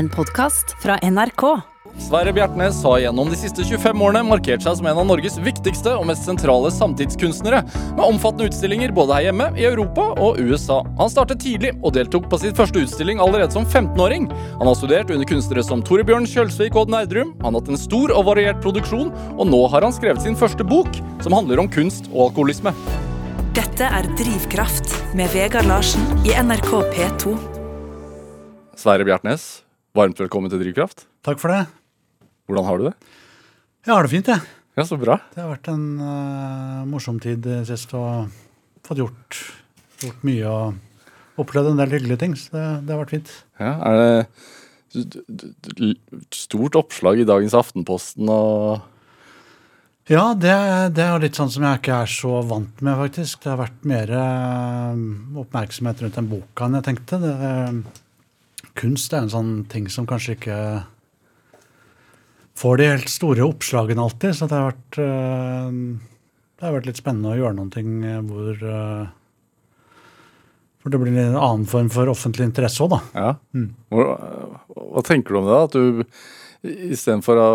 En podkast fra NRK. Sverre Bjertnæs har gjennom de siste 25 årene markert seg som en av Norges viktigste og mest sentrale samtidskunstnere, med omfattende utstillinger både her hjemme, i Europa og USA. Han startet tidlig og deltok på sitt første utstilling allerede som 15-åring. Han har studert under kunstnere som Torebjørn Kjølsvik og Odd Nerdrum, han har hatt en stor og variert produksjon, og nå har han skrevet sin første bok, som handler om kunst og alkoholisme. Dette er Drivkraft med Vegard Larsen i NRK P2. Sverre Bjertnæs, varmt velkommen til Drivkraft. Takk for det. Hvordan har du det? Jeg har det fint, jeg. Ja, så bra. Det har vært en uh, morsom tid sist og fått gjort, gjort mye og opplevd en del hyggelige ting. Så det, det har vært fint. Ja, er det stort oppslag i dagens Aftenposten og Ja, det, det er litt sånn som jeg ikke er så vant med, faktisk. Det har vært mer uh, oppmerksomhet rundt den boka enn jeg tenkte. Det, kunst er en sånn ting som kanskje ikke får de helt store oppslagene alltid. Så det har vært, uh, det har vært litt spennende å gjøre noen ting hvor uh, For det blir en annen form for offentlig interesse òg, da. Ja. Mm. Hva, hva, tenker du om det? da? At du istedenfor å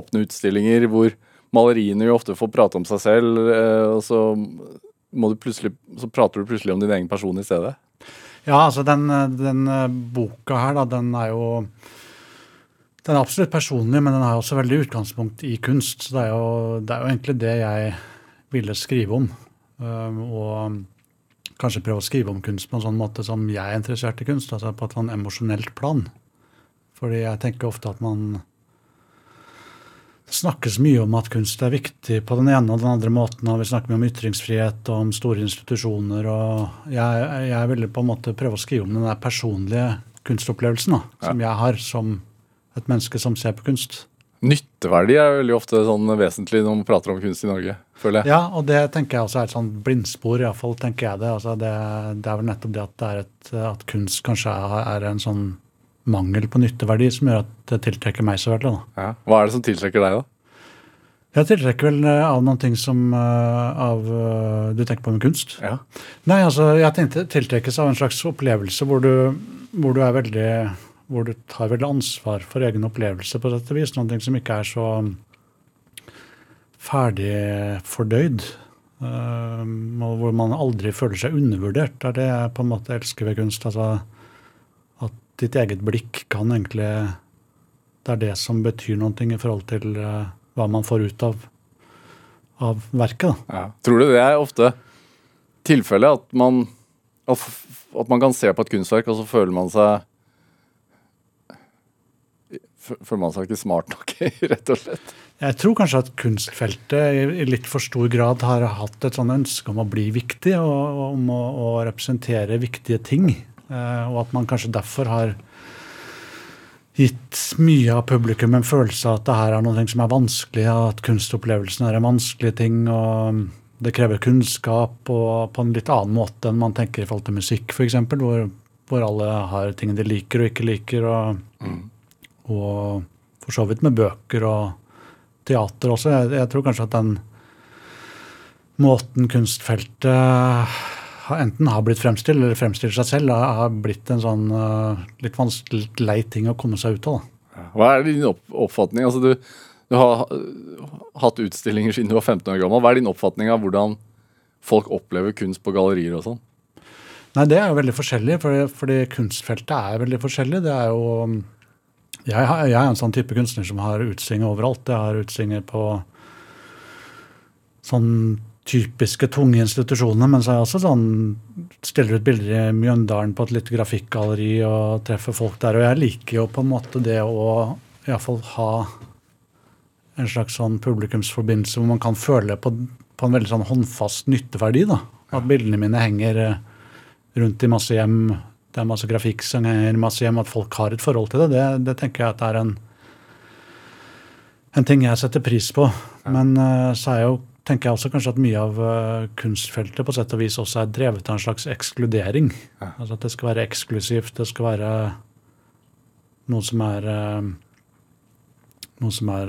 åpne utstillinger hvor maleriene jo ofte får prate om seg selv, og så, må du så prater du plutselig om din egen person i stedet? Ja, altså den, den boka her, da, den er jo den er absolutt personlig, men den har også veldig utgangspunkt i kunst. Så det er jo, det er jo egentlig det jeg ville skrive om. Um, og kanskje prøve å skrive om kunst på en sånn måte som jeg er interessert i kunst. altså På et sånn emosjonelt plan. Fordi jeg tenker ofte at man snakkes mye om at kunst er viktig på den ene og den andre måten. og Vi snakker mye om ytringsfrihet og om store institusjoner. og Jeg, jeg ville på en måte prøve å skrive om den der personlige kunstopplevelsen da, som ja. jeg har som et menneske som ser på kunst. Nytteverdi er veldig ofte sånn vesentlig når man prater om kunst i Norge, føler jeg. Ja, og det tenker jeg også er et sånn blindspor, iallfall tenker jeg det. Altså det. det. er vel nettopp det at, det et, at kunst kanskje er en sånn mangel på nytteverdi som gjør at det tiltrekker meg så veldig. Ja. Hva er det som tiltrekker deg, da? Jeg tiltrekker vel eh, av noen ting som uh, av uh, Du tenker på med kunst? Ja. Nei, altså jeg tenkte tiltrekkes av en slags opplevelse hvor du, hvor du er veldig hvor du tar veldig ansvar for egen opplevelse, på dette vis. Noen ting som ikke er så ferdig fordøyd. Uh, hvor man aldri føler seg undervurdert. Det er det jeg på en måte elsker ved kunst. Altså, ditt eget blikk kan egentlig Det er det som betyr noe i forhold til uh, hva man får ut av, av verket. Ja. Tror du det er ofte tilfellet at man, at man kan se på et kunstverk, og så føler man seg føler man seg ikke smart nok, rett og slett? Jeg tror kanskje at kunstfeltet i litt for stor grad har hatt et sånn ønske om å bli viktig og om å, å representere viktige ting. Eh, og at man kanskje derfor har gitt mye av publikum en følelse av at det her er noe som er vanskelig, at kunstopplevelsen er en vanskelig ting. og Det krever kunnskap og på en litt annen måte enn man tenker i forhold til musikk, f.eks., hvor, hvor alle har ting de liker og ikke liker. og mm og for så vidt med bøker og teater også. Jeg, jeg tror kanskje at den måten kunstfeltet enten har blitt fremstilt eller fremstiller seg selv, har blitt en sånn uh, litt vanskelig lei ting å komme seg ut av. Da. Hva er din oppfatning? Altså, du, du, har hatt utstillinger siden du var 15 år gammel. Hva er din oppfatning av hvordan folk opplever kunst på gallerier og sånn? Nei, Det er jo veldig forskjellig, fordi, fordi kunstfeltet er veldig forskjellig. Det er jo jeg, jeg, er en sånn type kunstner som har utstillinger overalt. Jeg har utstillinger på sånn typiske tunge institusjoner, men så er jeg også sånn stiller ut bilder i Mjøndalen på et lite grafikkgalleri og treffer folk der. Og jeg liker jo på en måte det å iallfall ha en slags sånn publikumsforbindelse hvor man kan føle på, på en veldig sånn håndfast nytteverdi. da. At bildene mine henger rundt i masse hjem det er masse grafikk som henger masse hjem, at folk har et forhold til det, det, det tenker jeg at er en, en ting jeg setter pris på. Men uh, så er jo, tenker jeg også kanskje at mye av uh, kunstfeltet på sett og vis også er drevet av en slags ekskludering. Ja. Altså at det skal være eksklusivt, det skal være noe som er uh, Noe som er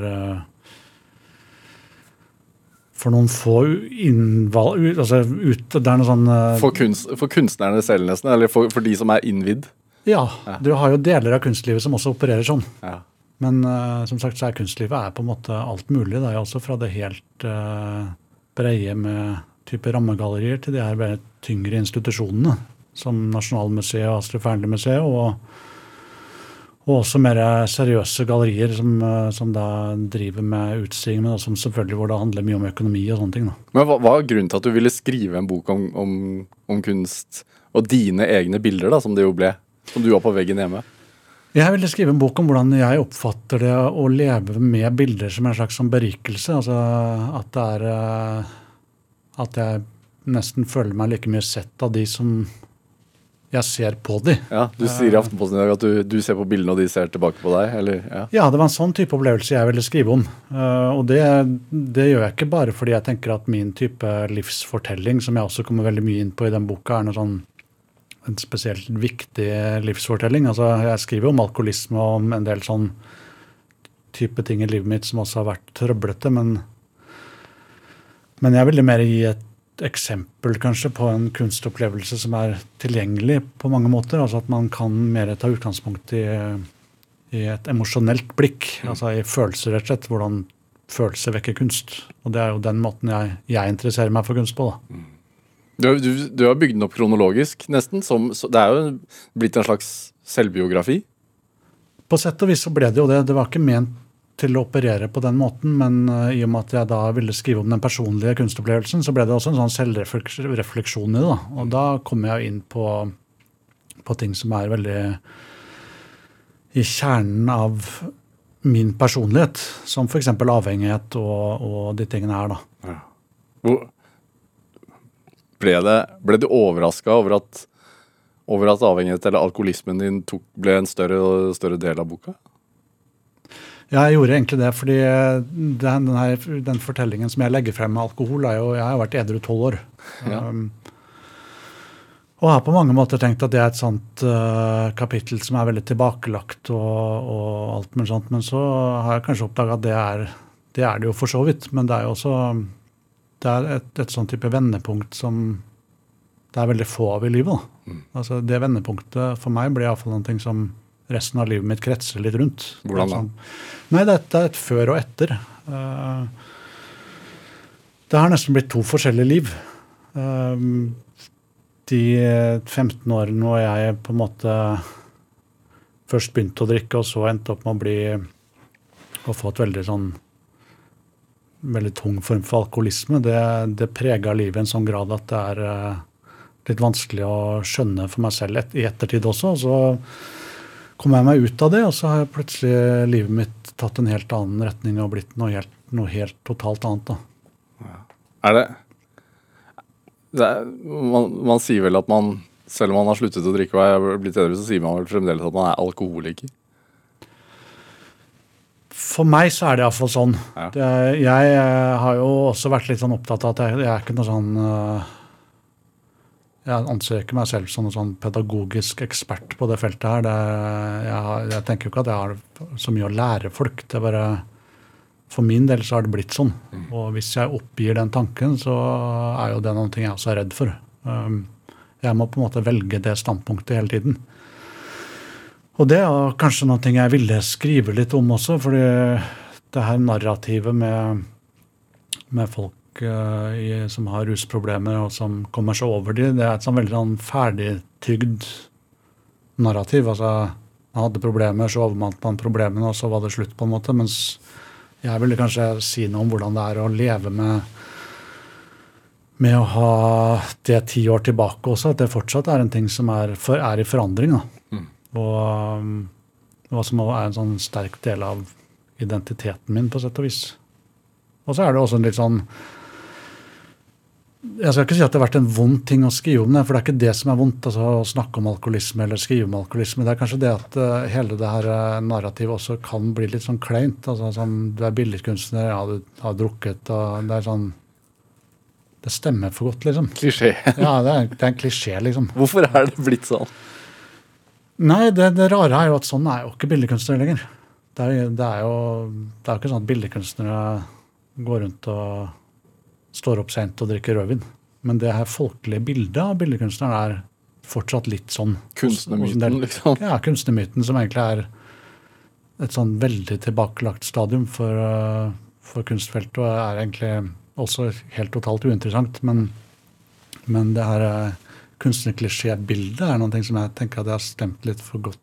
for noen få innvalg altså ut, Det er noe sånn for, kunst, for, kunstnerne selv, nesten? Eller for, for, de som er innvidd? Ja, Ja. du har jo deler av kunstlivet som også opererer sånn. Ja. Men uh, som sagt så er kunstlivet er på en måte alt mulig. Det er jo også fra det helt uh, breie med type rammegallerier til de her tyngre institusjonene, som Nasjonalmuseet og Astrid Fearnley-museet, og, og også mer seriøse gallerier som, eh, som da driver med utstilling, men som selvfølgelig hvor det handler mye om økonomi og sånne ting. da. Men hva, hva er grunnen til at du ville skrive en bok om, om, om kunst og dine egne bilder, da, som det jo ble? Som du har på veggen hjemme? Jeg ville skrive en bok om hvordan jeg oppfatter det å leve med bilder som en slags sånn berikelse. Altså at det er eh, At jeg nesten føler meg like mye sett av de som jeg ser på de. Ja, Du sier i Aftenposten i dag at du, du ser på bildene, og de ser tilbake på deg? eller? Ja. Ja, det var en sånn type opplevelse jeg ville skrive om. Eh, og det, det gjør jeg ikke bare fordi jeg tenker at min type livsfortelling, som jeg også kommer veldig mye inn på i den boka, er noe sånn en spesielt viktig livsfortelling. Altså, jeg skriver om alkoholisme og om en del sånn type ting i livet mitt som også har vært trøblete, men, men jeg ville mer gi et eksempel kanskje på en kunstopplevelse som er tilgjengelig på mange måter. Altså at man kan mer ta utgangspunkt i, i et emosjonelt blikk, altså i følelser, rett og slett. Hvordan følelser vekker kunst. Og det er jo den måten jeg, jeg interesserer meg for kunst på. da. Du, du, du har bygd den opp kronologisk, nesten. Som, det er jo blitt en slags selvbiografi. På sett og vis så ble det jo det. Det var ikke ment til å operere på den måten, men eh, i og med at jeg da ville skrive om den personlige kunstopplevelsen, så ble det også en sånn selvrefleksjon i det. da. Og da kommer jeg inn på, på ting som er veldig i kjernen av min personlighet, som f.eks. avhengighet og, og de tingene her. da. Hvor, ble, det, ble du overraska over at, over at avhengighet eller alkoholismen din tok, ble en større større del av boka? Ja, jeg gjorde egentlig det, fordi den, den, her, den fortellingen som jeg legger frem med alkohol, er jo Jeg har vært edru tolv år. Ja. Um, og har på mange måter tenkt at det er et sånt uh, kapittel som er veldig tilbakelagt og, og alt mulig sånt, men så har jeg kanskje oppdaga at det er, det er det jo for så vidt. Men det er jo også det er et, et sånn type vendepunkt som det er veldig få av i livet. Da. Altså Det vendepunktet for meg blir iallfall noe som resten av livet mitt kretser litt rundt. Hvordan da? Sånn, nei, det er et før og etter. Uh, det har nesten blitt to forskjellige liv. Um, de 15 årene hvor jeg på en måte først begynte å drikke, og så endte opp med å bli å få et veldig sånn veldig tung form for alkoholisme, det, det prega livet i en sånn grad at det er eh, litt vanskelig å skjønne for meg selv et, i ettertid også. Og Så kom jeg meg ut av det, og så har plutselig livet mitt tatt en helt annen retning og blitt noe helt, noe helt totalt annet. da. Er det, det er, man, man sier vel at man, selv om man har sluttet å drikke og er blitt edru, så sier man vel fremdeles at man er alkoholiker? For meg så er det iallfall sånn. Ja. Det, jeg eh, har jo også vært litt sånn opptatt av at jeg, jeg er ikke noe sånn eh, Jeg anser ikke meg selv som noen sånn pedagogisk ekspert på det feltet her. Det, jeg, jeg tenker jo ikke at jeg har så mye å lære folk. Det er bare For min del så har det blitt sånn. Og hvis jeg oppgir den tanken, så er jo det noe jeg også er redd for. Um, jeg må på en måte velge det standpunktet hele tiden. Og det er kanskje noe jeg ville skrive litt om også, fordi det her narrativet med, med folk uh, i, som har rusproblemer og som kommer seg over de, det er et sånn veldig sånn ferdigtygd narrativ. Altså, man hadde problemer, så overmant man problemene, og så var det slutt, på en måte. Mens jeg ville kanskje si noe om hvordan det er å leve med med å ha det ti år tilbake også, at det fortsatt er en ting som er, for, er i forandring. da. Og, hva som er en sånn sterk del av identiteten min, på sett og vis. Og så er det også en litt sånn Jeg skal ikke si at det har vært en vond ting å skrive om det, for det er ikke det som er vondt. altså Å snakke om alkoholisme eller skrive om alkoholisme. Det er kanskje det at uh, hele det her uh, narrativet også kan bli litt sånn kleint. altså sånn, Du er billedkunstner, ja, du har drukket, og det er sånn Det stemmer for godt, liksom. Klisjé. Ja, det er, det er en klisjé, liksom. Hvorfor er det blitt sånn? Nei, det, det rare er jo at sånn er jo ikke billedkunstnere lenger. Det er, det er jo det er ikke sånn at billedkunstnere går rundt og står opp sent og drikker rødvin. Men det her folkelige bildet av billedkunstneren er fortsatt litt sånn. Kunstnermyten, liksom. Ja, kunstnermyten som egentlig er et sånn veldig tilbakelagt stadium for, uh, for kunstfeltet, og er egentlig også helt totalt uinteressant. Men, men det her kunstnerklisjébildet er noe som jeg tenker at jeg har stemt litt for godt,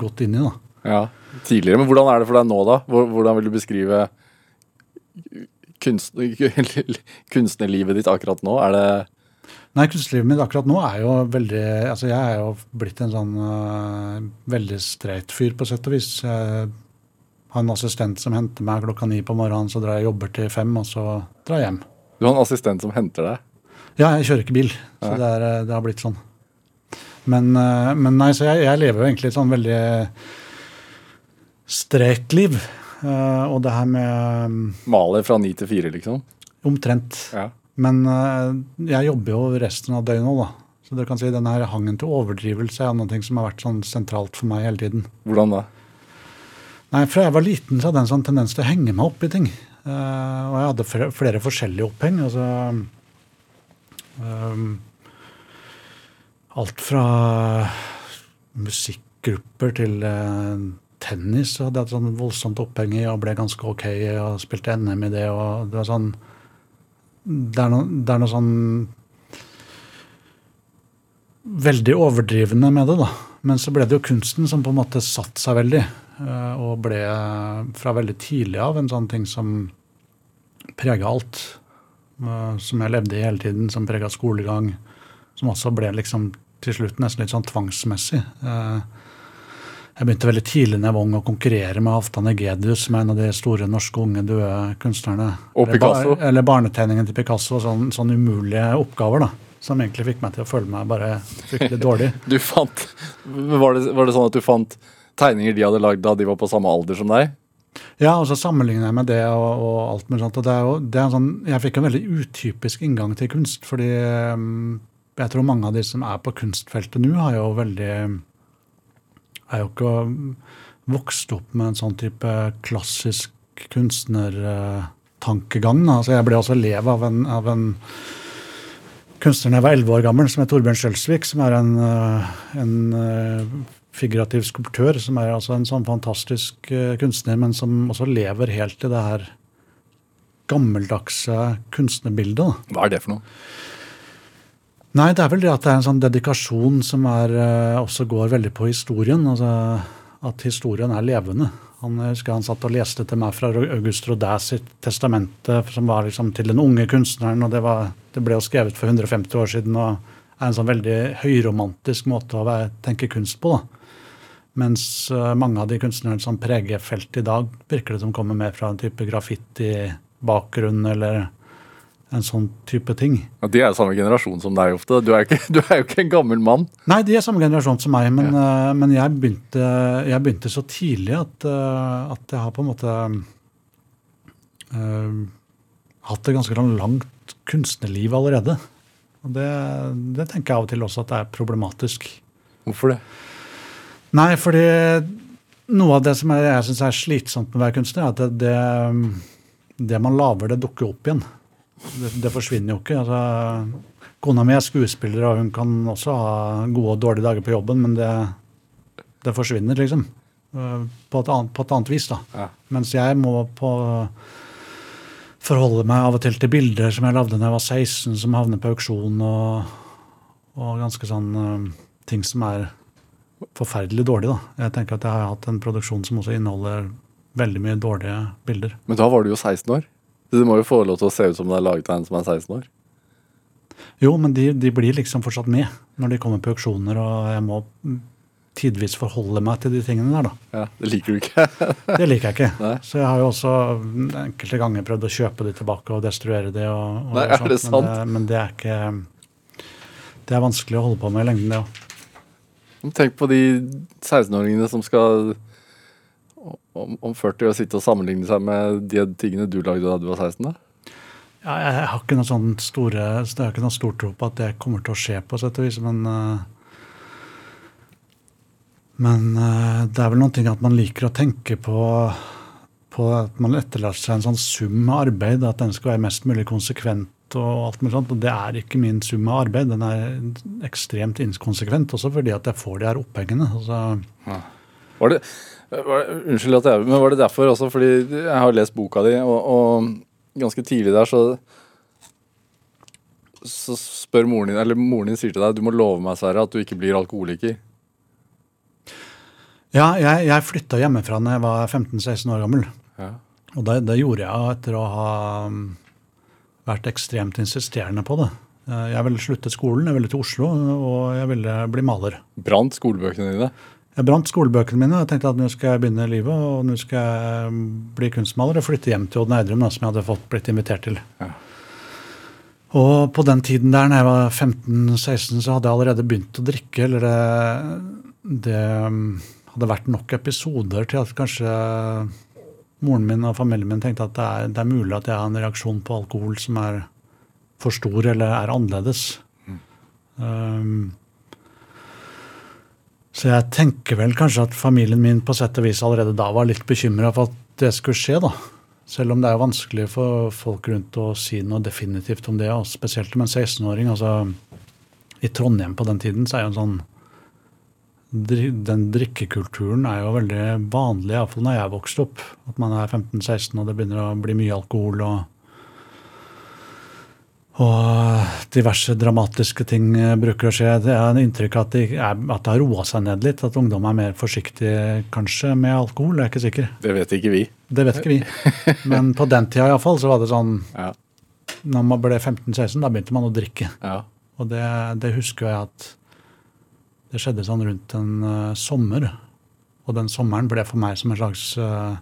godt i. da. Ja, tidligere. Men hvordan er det for deg nå, da? Hvordan vil du beskrive kunst, kunstnerlivet ditt akkurat nå? Er det Nei, kunstlivet mitt akkurat nå er jo veldig Altså, jeg er jo blitt en sånn uh, veldig streit fyr, på sett og vis. Jeg har en assistent som henter meg klokka ni på morgenen, så drar jeg jobber til fem, og så drar jeg hjem. Du har en assistent som henter deg? Ja, jeg kjører ikke bil, så det, er, uh, det har blitt sånn. Men, uh, men nei, så jeg, jeg lever jo egentlig et sånn veldig strekt liv. Uh, og det her med Maler fra ni til fire, liksom? Omtrent. Ja. Men eh, jeg jobber jo resten av døgnet òg, da. Så dere kan si denne her hangen til overdrivelse er noe som har vært sånn sentralt for meg hele tiden. Hvordan da? Nei, Fra jeg var liten, så hadde jeg en sånn tendens til å henge meg opp i ting. Eh, og jeg hadde flere, forskjellige oppheng. altså Alt fra musikkgrupper til eh, tennis hadde jeg et sånn voldsomt oppheng i og ble ganske ok og spilte NM i det. og det var sånn det er, noe, det er noe sånn veldig overdrivende med det, da. Men så ble det jo kunsten som på en måte satte seg veldig. eh, Og ble fra veldig tidlig av en sånn ting som prega alt. Eh, Som jeg levde i hele tiden, som prega skolegang. Som også ble liksom til slutt nesten litt sånn tvangsmessig. Eh, Jeg begynte veldig tidlig når jeg var ung å konkurrere med Halvdan Egedius, som er en av de store norske unge døde kunstnerne. Og Eller Picasso. Eller barnetegningen til Picasso. Sånn, sånn umulige oppgaver, da. Som egentlig fikk meg til å føle meg bare fryktelig dårlig. Du fant var det, var det sånn at du fant tegninger de hadde lagd da de var på samme alder som deg? Ja, og så sammenligner jeg med det og, og alt mulig sånt. Og det er jo, det er sånn, jeg fikk en veldig utypisk inngang til kunst. fordi um, jeg tror mange av de som er på kunstfeltet nå, har jo veldig Er jo ikke um, vokst opp med en sånn type klassisk kunstnertankegang. Altså, jeg ble også elev av en, av en kunstner da jeg var elleve år gammel, som er Torbjørn Skjølsvik, som er en, øh, en øh, figurativ skulptør, som er altså en sånn fantastisk øh, kunstner, men som også lever helt i det her gammeldagse kunstnerbildet. Hva er det for noe? Nei, det er vel det at det er en sånn dedikasjon som er, også går veldig på historien. altså At historien er levende. Han, jeg husker han satt og leste til meg fra August Rodin sitt testamente, som var liksom til den unge kunstneren. og Det, var, det ble jo skrevet for 150 år siden og er en sånn veldig høyromantisk måte å være, tenke kunst på. da. Mens øh, mange av de kunstnerne som preger feltet i dag, virker det som kommer mer fra en type graffiti-bakgrunn eller en sånn type ting. Ja, de er jo samme generasjon som deg ofte. Du er, jo ikke, du er jo ikke en gammel mann. Nei, de er samme generasjon som meg, men, eh, men jeg, begynte, jeg begynte så tidlig at, eh, at jeg har på en måte uh, hatt det ganske sånn langt kunstnerliv allerede. Og det, det tenker jeg av og til også at det er problematisk. Hvorfor det? Nei, fordi noe av det som jeg, jeg syns er slitsomt med å være kunstner, er at det, det, det man lager, det dukker opp igjen. Det, det forsvinner jo ikke. Altså, kona mi er skuespiller, og hun kan også ha gode og dårlige dager på jobben, men det, det forsvinner, liksom. Eh, På et, annet, på et annet vis, da. Ja. Mens jeg må på forholde meg av og til til bilder som jeg lagde da jeg var 16, som havner på auksjon, og, og ganske sånn eh, ting som er forferdelig dårlig. da. Jeg tenker at jeg har hatt en produksjon som også inneholder veldig mye dårlige bilder. Men da var du jo 16 år. Du må jo få lov til å se ut som det er laget av en som er 16 år. Jo, men de, de blir liksom fortsatt med når de kommer på auksjoner, og jeg må tidvis forholde meg til de tingene der, da. Ja, Det liker du ikke. Det liker jeg ikke. Nei. Så jeg har jo også enkelte ganger prøvd å kjøpe de tilbake og destruere de. Og, og Nei, er det sant? Men det, men det er ikke Det er vanskelig å holde på med i lengden, det òg. Tenk på de 16-åringene som skal om, om 40 år sitte og sammenligne seg med de tingene du lagde da du var 16. da. Ja, jeg har ikke noe sånn store, jeg har ikke noe stort tro på at det kommer til å skje, på sett og vis, men eh, Men eh, det er vel noen ting at man liker å tenke på på at man etterlater seg en sånn sum av arbeid, at den skal være mest mulig konsekvent og alt mulig sånt. Og det er ikke min sum av arbeid. Den er ekstremt inkonsekvent, også fordi at jeg får de her opphengene. Altså, Var det, var, unnskyld at jeg Men var det derfor også? Fordi jeg har lest boka di, og, og ganske tidlig der så så spør moren din, eller moren din sier til deg du må love meg Sverre, at du ikke blir alkoholiker. Ja, jeg, jeg flytta hjemmefra da jeg var 15-16 år gammel. Ja. Og det, det gjorde jeg etter å ha um, vært ekstremt insisterende på det. Eh, Jeg ville slutte skolen, jeg ville til Oslo, og jeg ville bli maler. Brant skolebøkene dine. Jeg brant skolebøkene mine og tenkte at nå skal jeg begynne livet, og nå skal jeg um, bli kunstmaler og flytte hjem til Odd Neidrum, som jeg hadde fått blitt invitert til. Ja. Og på den tiden der, når jeg var 15-16, så hadde jeg allerede begynt å drikke. Eller det, det um, hadde vært nok episoder til at kanskje moren min og familien min tenkte at det er, det er mulig at jeg har en reaksjon på alkohol som er for stor eller er annerledes. Um, så jeg tenker vel kanskje at familien min på sett og vis allerede da var litt bekymra for at det skulle skje, da. Selv om det er vanskelig for folk rundt å si noe definitivt om det, og spesielt om en 16-åring. altså I Trondheim på den tiden så er jo en sånn Den drikkekulturen er jo veldig vanlig, iallfall når jeg vokste opp. At man er 15-16 og det begynner å bli mye alkohol og og diverse dramatiske ting eh, bruker å skje. Det er en inntrykk at det, er, at det har roa seg ned litt. At ungdom er mer forsiktig kanskje med alkohol. Jeg er ikke sikker. Det vet ikke vi. Det vet ikke vi. Men på den tida iallfall så var det sånn Ja. Når man ble 15-16, da begynte man å drikke. ja. Og det, det husker jeg at det skjedde sånn rundt en uh, sommer. Og den sommeren ble for meg som en slags uh,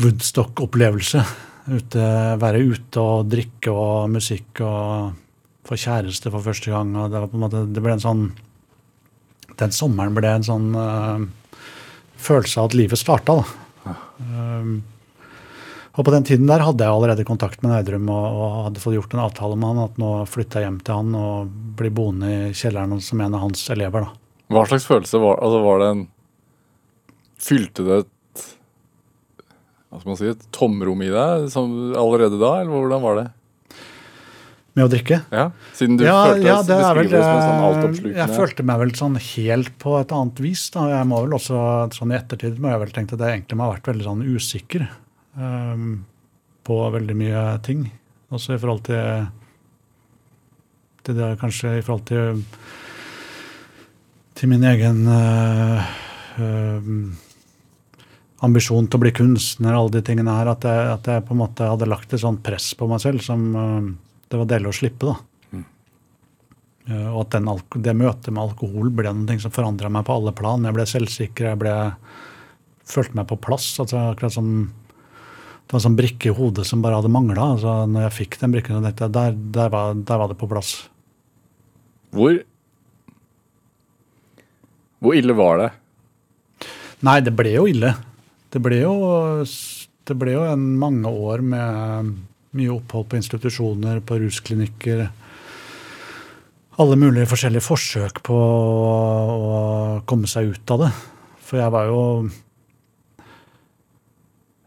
Woodstock-opplevelse. Ute, være ute og drikke og musikk og få kjæreste for første gang. og Det var på en måte, det ble en sånn Den sommeren ble en sånn uh, følelse av at livet starta. da. Um, og på den tiden der hadde jeg allerede kontakt med Nerdrum og, og hadde fått gjort en avtale med han at nå flytter jeg hjem til han og blir boende i kjelleren som en av hans elever. da. Hva slags følelse var altså var det en Fylte det et hva skal man si, et tomrom i deg som allerede da, eller hvordan var det? Med å drikke. Ja, Siden du ja, følte ja, det er vel, det som en sånn eh, altoppslukende Jeg følte meg vel sånn helt på et annet vis. da. Jeg må vel også, sånn I ettertid må jeg vel tenke at jeg egentlig må ha vært veldig sånn usikker ehm, på veldig mye ting. Også i forhold til, til det kanskje i forhold til til min egen uh, ambisjon til å bli kunstner, alle de tingene her, at jeg, at jeg på en måte hadde lagt et sånt press på meg selv som uh, det var deilig å slippe. da. Eh, og at den, det møtet med alkohol ble noe som forandra meg på alle plan. Jeg ble selvsikker, jeg ble, følte meg på plass. altså akkurat som Det var en sånn brikke i hodet som bare hadde mangla. Altså, når jeg fikk den brikken, tenkte jeg der, der, var, der var det på plass. Hvor Hvor ille var det? Nei, det ble jo ille. Det ble jo, det ble jo en mange år med mye opphold på institusjoner, på rusklinikker. Alle mulige forskjellige forsøk på å komme seg ut av det. For jeg var jo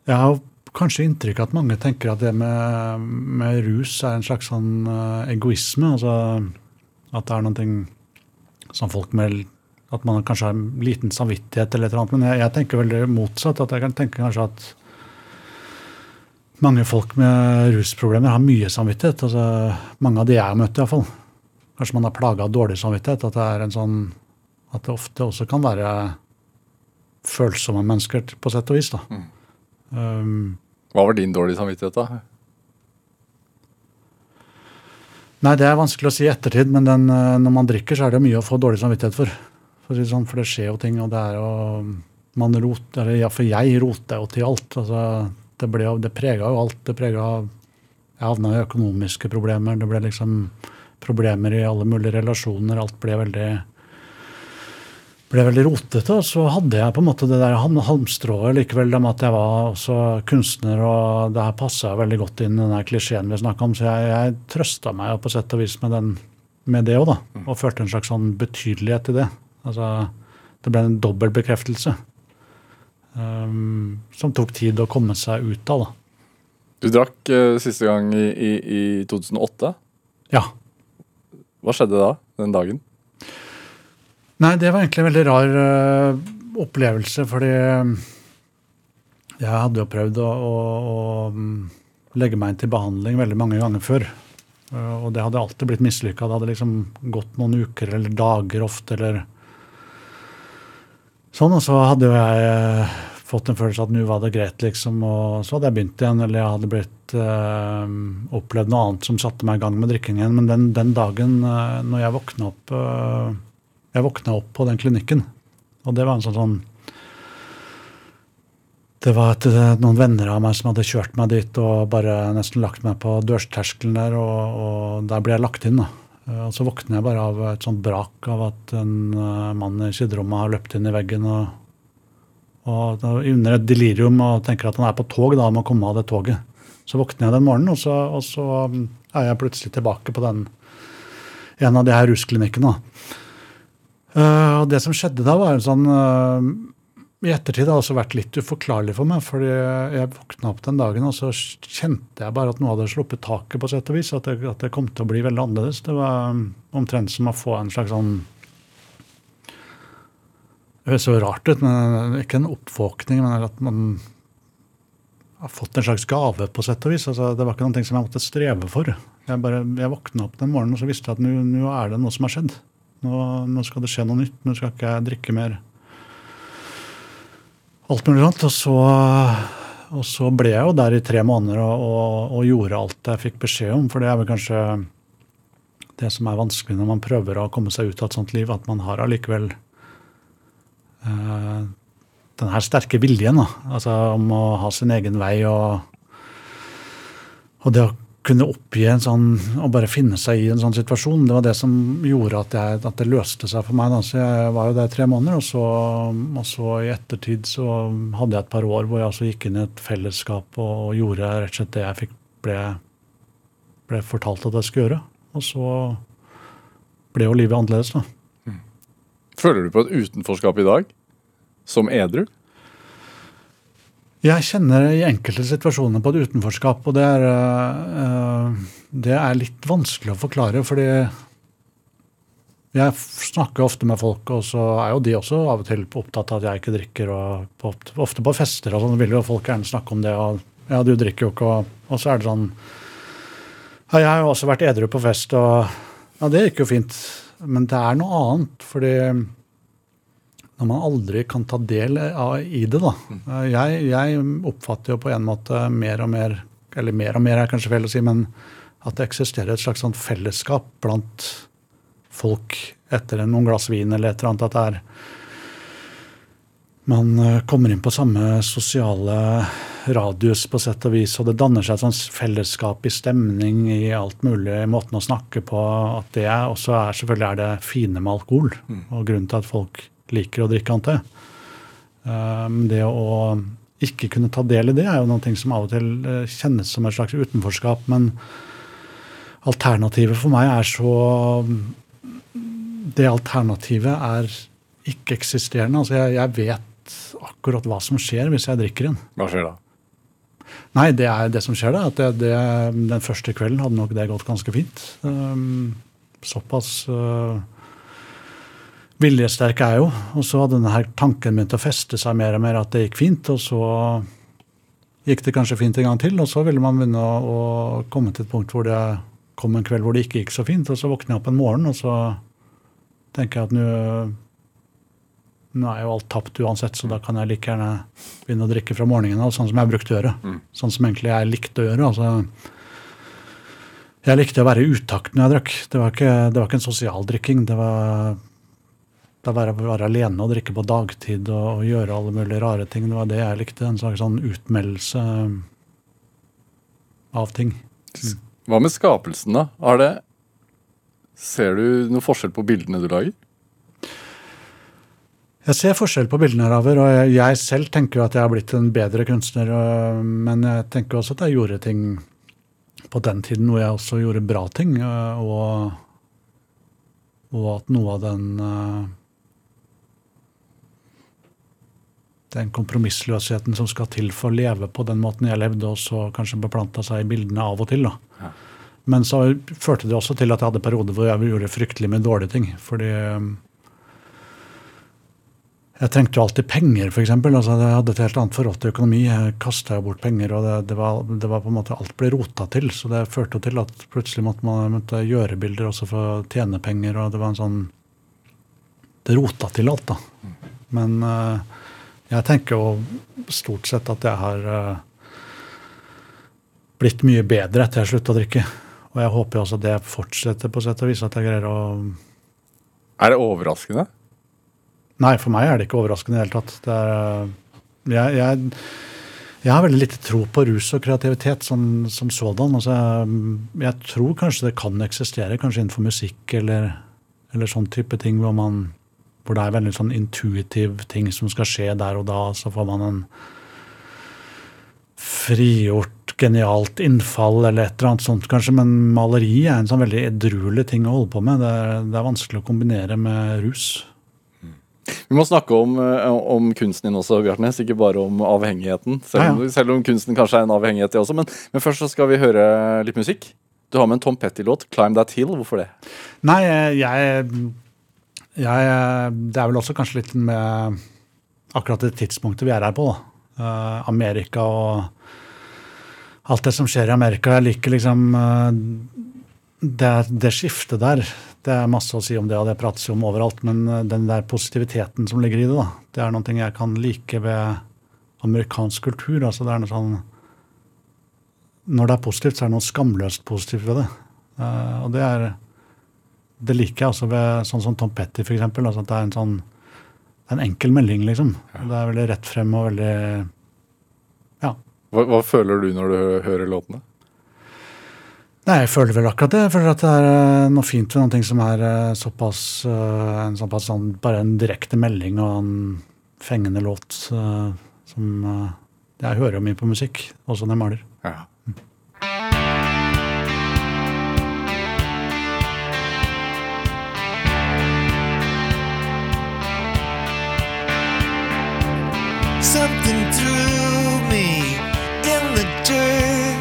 Jeg har kanskje inntrykk at mange tenker at det med, med rus er en slags sånn eh, egoisme. Altså at det er noe som folk med At man kanskje har en liten samvittighet eller et eller annet. Men jeg, jeg tenker veldig motsatt. At jeg kan tenke kanskje at mange folk med rusproblemer har mye samvittighet. altså Mange av de jeg har møtt, iallfall. Kanskje man har plaga av dårlig samvittighet. At det er en sånn at det ofte også kan være følsomme mennesker på sett og vis. da. Um, Hva var din dårlige samvittighet, da? nei, det er vanskelig å si i ettertid, men den, eh, når man drikker, så er det mye å få dårlig samvittighet for. For, sånn, for det skjer jo ting, og det er jo man rot, eller ja, For jeg rota jo til alt. altså Det, ble det prega jo alt. Det prega Jeg havna i økonomiske problemer. Det ble liksom problemer i alle mulige relasjoner. Alt ble veldig ble veldig rotete. Og så hadde jeg på en måte det der halmstrået likevel, det med at jeg var også kunstner, og det her passa veldig godt inn i den der klisjeen vi snakka om. Så jeg, jeg trøsta meg jo på sett og vis med, den, med det òg, da. Og følte en slags sånn betydelighet i det. Altså, det ble en dobbel bekreftelse. Um, som tok tid å komme seg ut av, da. Du drakk uh, siste gang i, i, i 2008. Ja. Hva skjedde da, den dagen? Nei, det var egentlig en veldig rar uh, opplevelse, fordi jeg hadde jo prøvd å, å, å, mm, legge meg inn til behandling veldig mange ganger før. Uh, og det hadde alltid blitt mislykka. Det hadde liksom gått noen uker eller dager ofte, eller sånn. Og så hadde jo jeg fått en følelse at nå var det greit, liksom. Og så hadde jeg begynt igjen, eller jeg hadde blitt øh, opplevd noe annet som satte meg i gang med drikkingen. Men den, den dagen øh, når jeg våkna opp øh, Jeg våkna opp på den klinikken, og det var en sånn sånn det var et, noen venner av meg som hadde kjørt meg dit og bare nesten lagt meg på dørterskelen der, og, og der ble jeg lagt inn. da. Og så våkner jeg bare av et sånt brak av at en mann i siderommet har løpt inn i veggen og og under et delirium og tenker at han er på tog, da må komme av det toget. Så våkner jeg den morgenen, og så, og så um, er jeg plutselig tilbake på den, en av de her rusklinikkene. Uh, og det som skjedde da, var en sånn uh, I ettertid har det også vært litt uforklarlig for meg. fordi jeg våkna opp den dagen, og så kjente jeg bare at noe hadde sluppet taket, på sett og vis. At det, at det kom til å bli veldig annerledes. Det var um, omtrent som å få en slags sånn det høres så rart ut, men ikke en oppvåkning, men at man har fått en slags gave, på sett og vis. Altså, det var ikke noe jeg måtte streve for. Jeg, bare, jeg våkna opp den morgenen og så visste jeg at nå er det noe som har skjedd. Nå, nå, skal det skje noe nytt. Nå skal ikke jeg drikke mer. Alt mulig sånt. Og så, og så ble jeg jo der i tre måneder og, og, og, gjorde alt jeg fikk beskjed om. For det er vel kanskje det som er vanskelig når man prøver å komme seg ut av et sånt liv, at man har allikevel Eh, den her sterke viljen da, altså om å ha sin egen vei og, og det å kunne oppgi en sånn, og bare finne seg i en sånn situasjon, det var det som gjorde at, jeg, at det løste seg for meg. Da. Så jeg var jo der i tre måneder, og så, og så, i ettertid så hadde jeg et par år hvor jeg altså gikk inn i et fellesskap og gjorde rett og slett det jeg fikk, ble, ble fortalt at jeg skulle gjøre. Og så ble jo livet annerledes, da. Føler du på et utenforskap i dag? Som edru? Jeg kjenner i enkelte situasjoner på et utenforskap, og det er, uh, det er litt vanskelig å forklare. fordi jeg snakker ofte med folk, og så er jo de også av og til opptatt av at jeg ikke drikker. og Ofte på fester og sånn vil jo folk gjerne snakke om det. og ja, du drikker jo ikke, og, og så er det sånn ja, Jeg har jo også vært edru på fest, og ja, det gikk jo fint. Men det er noe annet, fordi når man aldri kan ta del i det, da. Jeg, jeg, oppfatter jo på en måte mer og mer, eller mer og mer er kanskje feil å si, men at det eksisterer et slags sånn fellesskap blant folk etter noen glass vin eller et eller annet. At det er Man eh, kommer inn på samme sosiale radius på sett og vis, og det danner seg et sånt fellesskap i stemning i alt mulig, i måten å snakke på. At det også er selvfølgelig er det fine med alkohol, mm. og grunnen til at folk liker å drikke annet. Um, det å ikke kunne ta del i det er jo noe som av og til uh, kjennes som et slags utenforskap. Men alternativet for meg er så Det alternativet er ikke-eksisterende. Altså jeg, jeg vet akkurat hva som skjer hvis jeg drikker en. Hva skjer da? Nei, det er det som skjer, da. At det, det, den første kvelden hadde nok det gått ganske fint. Um, såpass uh, viljesterk er jo. Og så hadde denne tanken begynt å feste seg mer og mer at det gikk fint. Og så gikk det kanskje fint en gang til, og så ville man begynne å, å komme til et punkt hvor det kom en kveld hvor det ikke gikk så fint. Og så våkner jeg opp en morgen, og så tenker jeg at nå nå er jo alt tapt uansett, så da kan jeg like gjerne begynne å drikke fra morgenen av, sånn som jeg brukte å gjøre. Mm. Sånn som egentlig jeg likte å gjøre. altså jeg likte å være i utakt når jeg drakk. Det var ikke, det var ikke en sosial drikking. Det var å være, være, alene og drikke på dagtid og, og, gjøre alle mulige rare ting. Det var det jeg likte. En slags sånn utmeldelse av ting. Mm. Hva med skapelsen, da? Det, ser du noe forskjell på bildene du lager? Jeg ser forskjell på bildene herover, og jeg, selv tenker jo at jeg har blitt en bedre kunstner. Men jeg tenker også at jeg gjorde ting på den tiden hvor jeg også gjorde bra ting. Og, og at noe av den den kompromissløsheten som skal til for å leve på den måten jeg levde, og så kanskje beplanta seg i bildene av og til. da. Men så førte det også til at jeg hadde perioder hvor jeg gjorde fryktelig med dårlige ting. Fordi um, jeg trengte jo alltid penger, f.eks. Altså, jeg hadde et helt annet forhold til økonomi. Jeg kasta jo bort penger, og det, det, var, det, var, på en måte alt ble rota til. Så det førte til at plutselig måtte man måtte gjøre bilder også for å tjene penger. og Det var en sånn Det rota til alt, da. Men uh, jeg tenker jo stort sett at jeg har uh, blitt mye bedre etter jeg slutta å drikke. Og jeg håper også det fortsetter, på sett og vis, at jeg greier å Er det overraskende? Nei, for meg er det ikke overraskende i det hele tatt. Det er, eh, jeg, jeg, jeg, har veldig lite tro på rus og kreativitet som, som sådan. Altså, jeg, jeg, tror kanskje det kan eksistere, kanskje innenfor musikk eller, eller sånn type ting hvor, man, hvor det er veldig sånn intuitiv ting som skal skje der og da. Så får man en frigjort, genialt innfall eller et eller annet sånt, kanskje. Men maleri er en sånn veldig edruelig ting å holde på med. Det er, det er vanskelig å kombinere med rus. Vi må snakke om, eh, om, kunsten din også, Bjartnes, ikke bare om avhengigheten. Selv, ja, ja. selv, om kunsten kanskje er en avhengighet, det også. Men, men, først så skal vi høre litt musikk. Du har med en Tom Petty-låt, 'Climb That Hill'. Hvorfor det? Nei, jeg, jeg, Det er vel også kanskje litt med akkurat det tidspunktet vi er her på. Uh, Amerika og alt det som skjer i Amerika. Jeg liker liksom uh, det, det skiftet der. Det er masse å si om det, og det prates jo om overalt. Men eh, den der positiviteten som ligger i det, da, det er noe jeg kan like ved amerikansk kultur. altså det er noe sånn, Når det er positivt, så er det noe skamløst positivt ved det. Uh, og det er det liker jeg også ved sånn som Tom Petty, f.eks. Altså at det er en sånn en enkel melding, liksom. Ja. Det er veldig rett frem og veldig Ja. Hva, hva føler du når du hører låtene? Nei, Jeg føler vel akkurat det. Jeg føler at det er eh, noe fint ved noe som er eh, såpass, eh, en såpass sånn, bare en direkte melding og en fengende låt som Jeg hører jo mye på musikk, også når jeg maler. Ja. Something threw me in the dirt.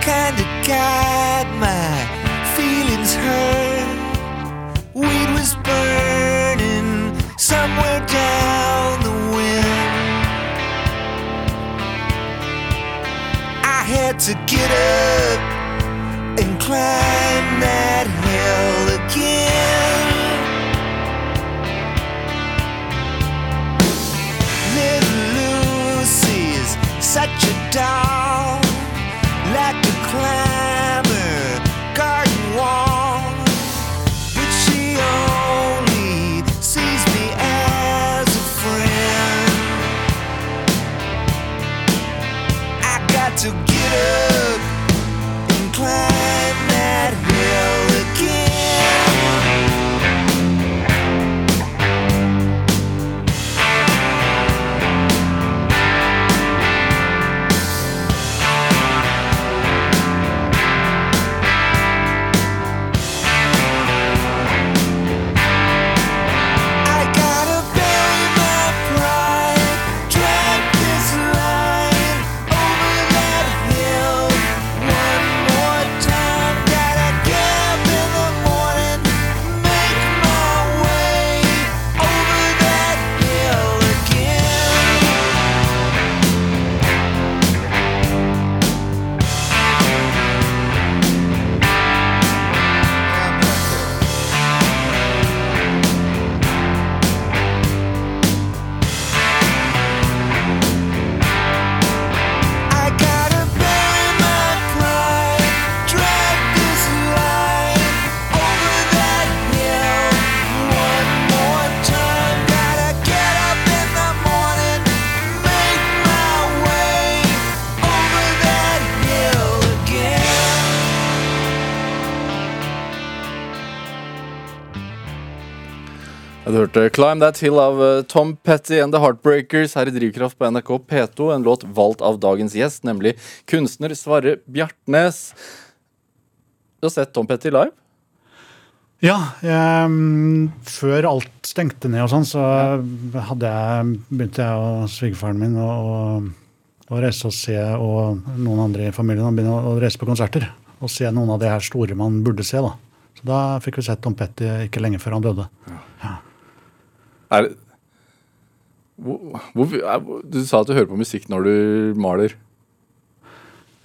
Kinda got my feelings hurt. Weed was burning somewhere down the wind. I had to get up and climb that hill such a doll like a climber, garden wall. But she only sees me as a friend. I got to get up hørte 'Climb That Hill' av eh, Tom Petty and The Heartbreakers her i Drivkraft på NRK P2. En låt valgt av dagens gjest, nemlig kunstner Sverre Bjartnes. Du har sett Tom Petty live? Ja, jeg, mm, før alt stengte ned og sånn, så hadde jeg, begynte jeg og svigerfaren min å, å, reise og se, og noen andre i familien å begynne å, reise på konserter. Og se noen av de her store man burde se. da. Så da fikk vi sett Tom Petty ikke lenge før han døde. Er, det- hvor, hvor, du sa at du hører på musikk når du maler.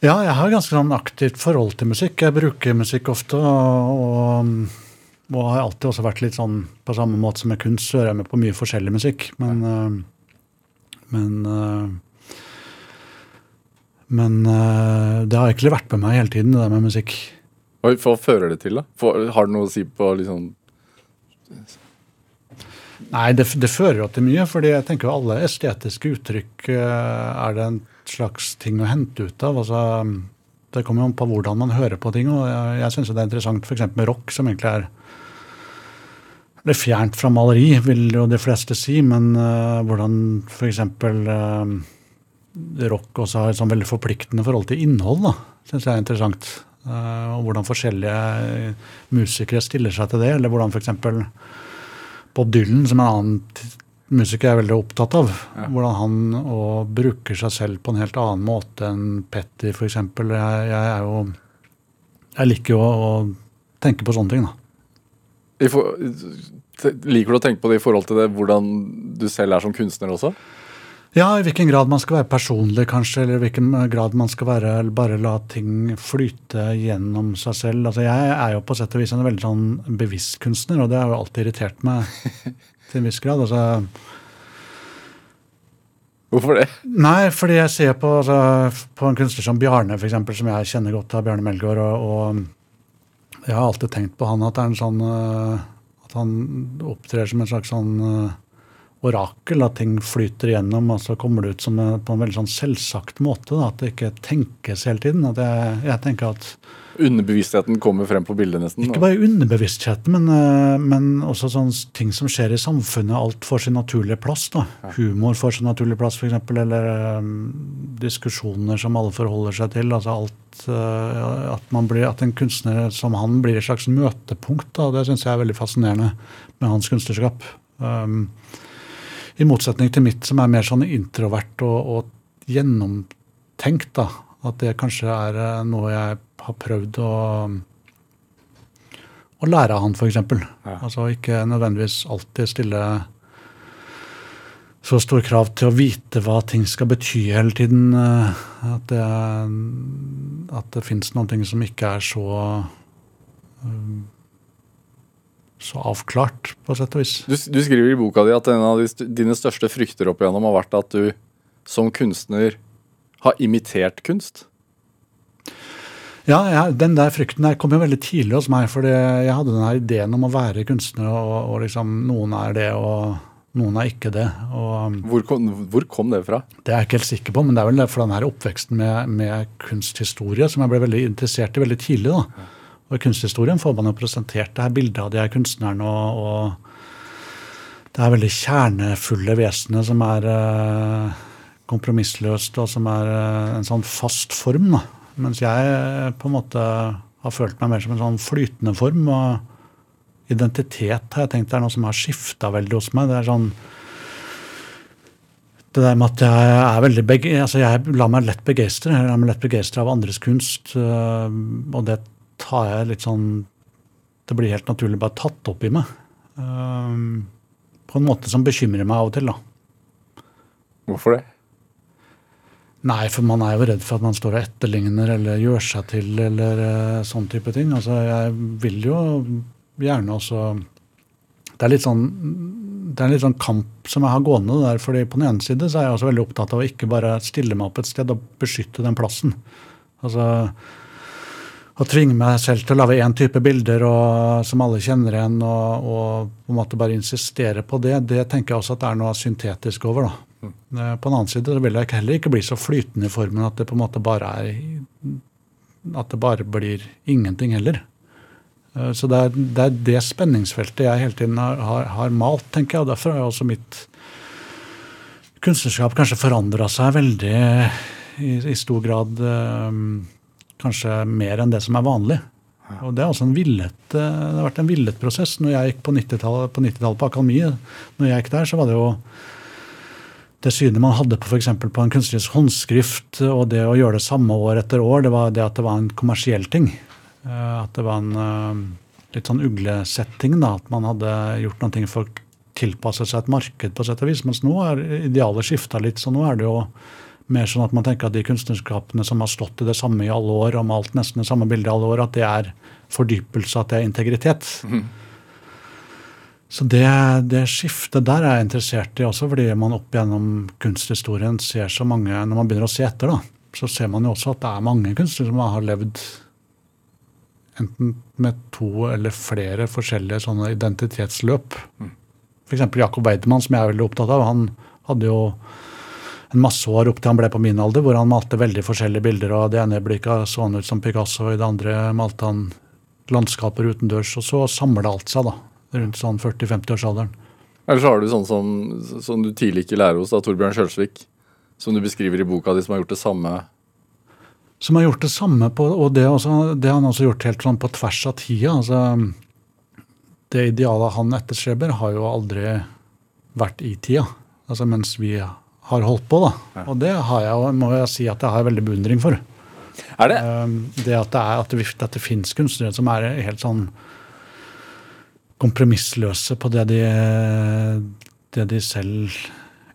Ja, jeg har ganske sånn aktivt forhold til musikk. Jeg bruker musikk ofte, og, og, har alltid også vært litt sånn på samme måte som med kunst, så hører jeg med på mye forskjellig musikk. Men, øh, men øh, Men øh, det har egentlig vært med meg hele tiden, det der med musikk. Hva fører det til, da? For, har det noe å si på liksom Nei, det, det fører jo til mye, fordi jeg tenker jo alle estetiske uttrykk øh, er det en slags ting å hente ut av. altså Det kommer jo an på hvordan man hører på ting. og Jeg, jeg syns det er interessant f.eks. med rock, som egentlig er er fjernt fra maleri, vil jo de fleste si, men uh, hvordan f.eks. Uh, rock også har et sånn veldig forpliktende forhold til innhold, da, syns jeg er interessant. Uh, og hvordan forskjellige musikere stiller seg til det, eller hvordan f.eks. Bob Dylan, som en annen musiker er veldig opptatt av, hvordan han og bruker seg selv på en helt annen måte enn Petty f.eks. Jeg, jeg er jo Jeg liker jo å, tenke på sånne ting, da. i for, Liker du å tenke på det i forhold til det, hvordan du selv er som kunstner også? Ja, i hvilken grad man skal være personlig, kanskje, eller i hvilken grad man skal være, bare la ting flyte gjennom seg selv. Altså, jeg er jo på sett og vis en veldig sånn bevisst kunstner, og det har jo alltid irritert meg til en viss grad. Altså, Hvorfor det? nei, fordi jeg ser på, altså, på en kunstner som Bjarne, for eksempel, som jeg kjenner godt av, Bjarne Melgaard, og, og jeg har alltid tenkt på han at er sånn øh, At han opptrer som en slags sånn øh, orakel, at ting flyter igjennom, og så kommer det ut som en, på en veldig sånn selvsagt måte. Da, at det ikke tenkes hele tiden. At jeg, jeg tenker at Underbevisstheten kommer frem på bildet, nesten. Ikke bare underbevisstheten, men, eh, men også sånne ting som skjer i samfunnet. Alt får sin naturlige plass. da. Humor får sin naturlige plass, f.eks. Eller um, diskusjoner som alle forholder seg til. altså alt, uh, at, man blir, at en kunstner som han blir et slags møtepunkt. da, Det syns jeg er veldig fascinerende med hans kunstnerskap. Um, I motsetning til mitt, som er mer sånn introvert og, og gjennomtenkt. da, At det kanskje er eh, noe jeg har prøvd å å lære av han, f.eks. Ja. Altså ikke nødvendigvis alltid stille så store krav til å vite hva ting skal bety hele tiden. eh, At det, at det fins noen ting som ikke er så um, så avklart, på sett og vis. Du, du skriver i boka di at en av dine største frykter opp igjennom har vært at du som kunstner har imitert kunst. Ja, jeg, den der frykten der kom jo veldig tidlig hos meg. fordi jeg hadde den her ideen om å være kunstner, og, og liksom noen er det, og noen er ikke det. og... Hvor kom, hvor kom det fra? Det er jeg ikke helt sikker på, men det er vel for den her oppveksten med, med kunsthistorie som jeg ble veldig interessert i veldig tidlig. da. Og I kunsthistorien får man jo presentert det her bildet av de her kunstnerne og, og det er veldig kjernefulle vesenet som er eh, kompromissløst, og som er eh, en sånn fast form. da. Mens jeg eh, på en måte har følt meg mer som en sånn flytende form. og Identitet har jeg tenkt det er noe som har skifta veldig hos meg. Det er sånn det der med at jeg er veldig altså jeg lar meg lett begeistre. Jeg lar meg lett begeistre av andres kunst. øh, og det tar jeg litt sånn Det blir helt naturlig bare tatt opp i meg. Um, på en måte som bekymrer meg av og til, da. Hvorfor det? Nei, for man er jo redd for at man står og etterligner eller gjør seg til eller uh, sånn type ting. Altså, jeg vil jo gjerne også Det er litt sånn det er en litt sånn kamp som jeg har gående der. fordi På den ene side så er jeg også veldig opptatt av å ikke bare stille meg opp et sted og beskytte den plassen. Altså å tvinge meg selv til å lage én type bilder og, som alle kjenner igjen, og, og på en måte bare insistere på det, det tenker jeg også at det er noe syntetisk over. da. Mm. På den annen side vil jeg heller ikke bli så flytende i formen at det på en måte bare er At det bare blir ingenting heller. Eh, Så det er, det er det spenningsfeltet jeg hele tiden har, har, har malt, tenker jeg. Og derfor har også mitt kunstnerskap kanskje forandra seg veldig i, i stor grad. eh, Kanskje mer enn det som er vanlig. Og det, er villet, eh, det har vært en villet prosess. Når jeg gikk på 90-tallet på, 90 på Akademiet, når jeg gikk der, så var det jo det synet man hadde på f.eks. på en kunstnerisk håndskrift og det å gjøre det samme år etter år, det var det at det var en kommersiell ting. Eh, at det var en eh, litt sånn uglesetting. da, At man hadde gjort noe for å tilpasse seg et marked, på sett og vis. Mens nå er idealet skifta litt. Så nå er det jo mer sånn at man tenker at de kunstnerskapene som har stått i det samme i alle år, og malt nesten det samme bildet i alle år, at det er fordypelse, at det er integritet. Mm. Så det, det, skiftet der er jeg interessert i også, fordi man opp gjennom kunsthistorien ser så mange Når man begynner å se etter, da, så ser man jo også at det er mange kunstnere som har levd enten med to eller flere forskjellige sånne identitetsløp. Mm. F.eks. Jakob Weidemann, som jeg er veldig opptatt av. Han hadde jo en masse år opp til han ble på min alder, hvor han malte veldig forskjellige bilder. og Det ene øyeblikket så han ut som Picasso, og i det andre malte han landskaper utendørs. Og så samla alt seg, da rundt sånn 40-50-årsalderen. Eller så har du sånn som, som du tidlig ikke lærer hos da, Torbjørn Kjølsvik, som du beskriver i boka di, som har gjort det samme Som har gjort det samme, på, og det, også, det har han også gjort helt sånn på tvers av tida. altså Det idealet han etterstreber, har jo aldri vært i tida. Altså mens vi har holdt på, da. Og det har jeg, må jeg si at jeg har veldig beundring for. Er det? Ehm, det at det, er, at det, at det finnes kunstnere som er helt sånn kompromissløse på det de, det de selv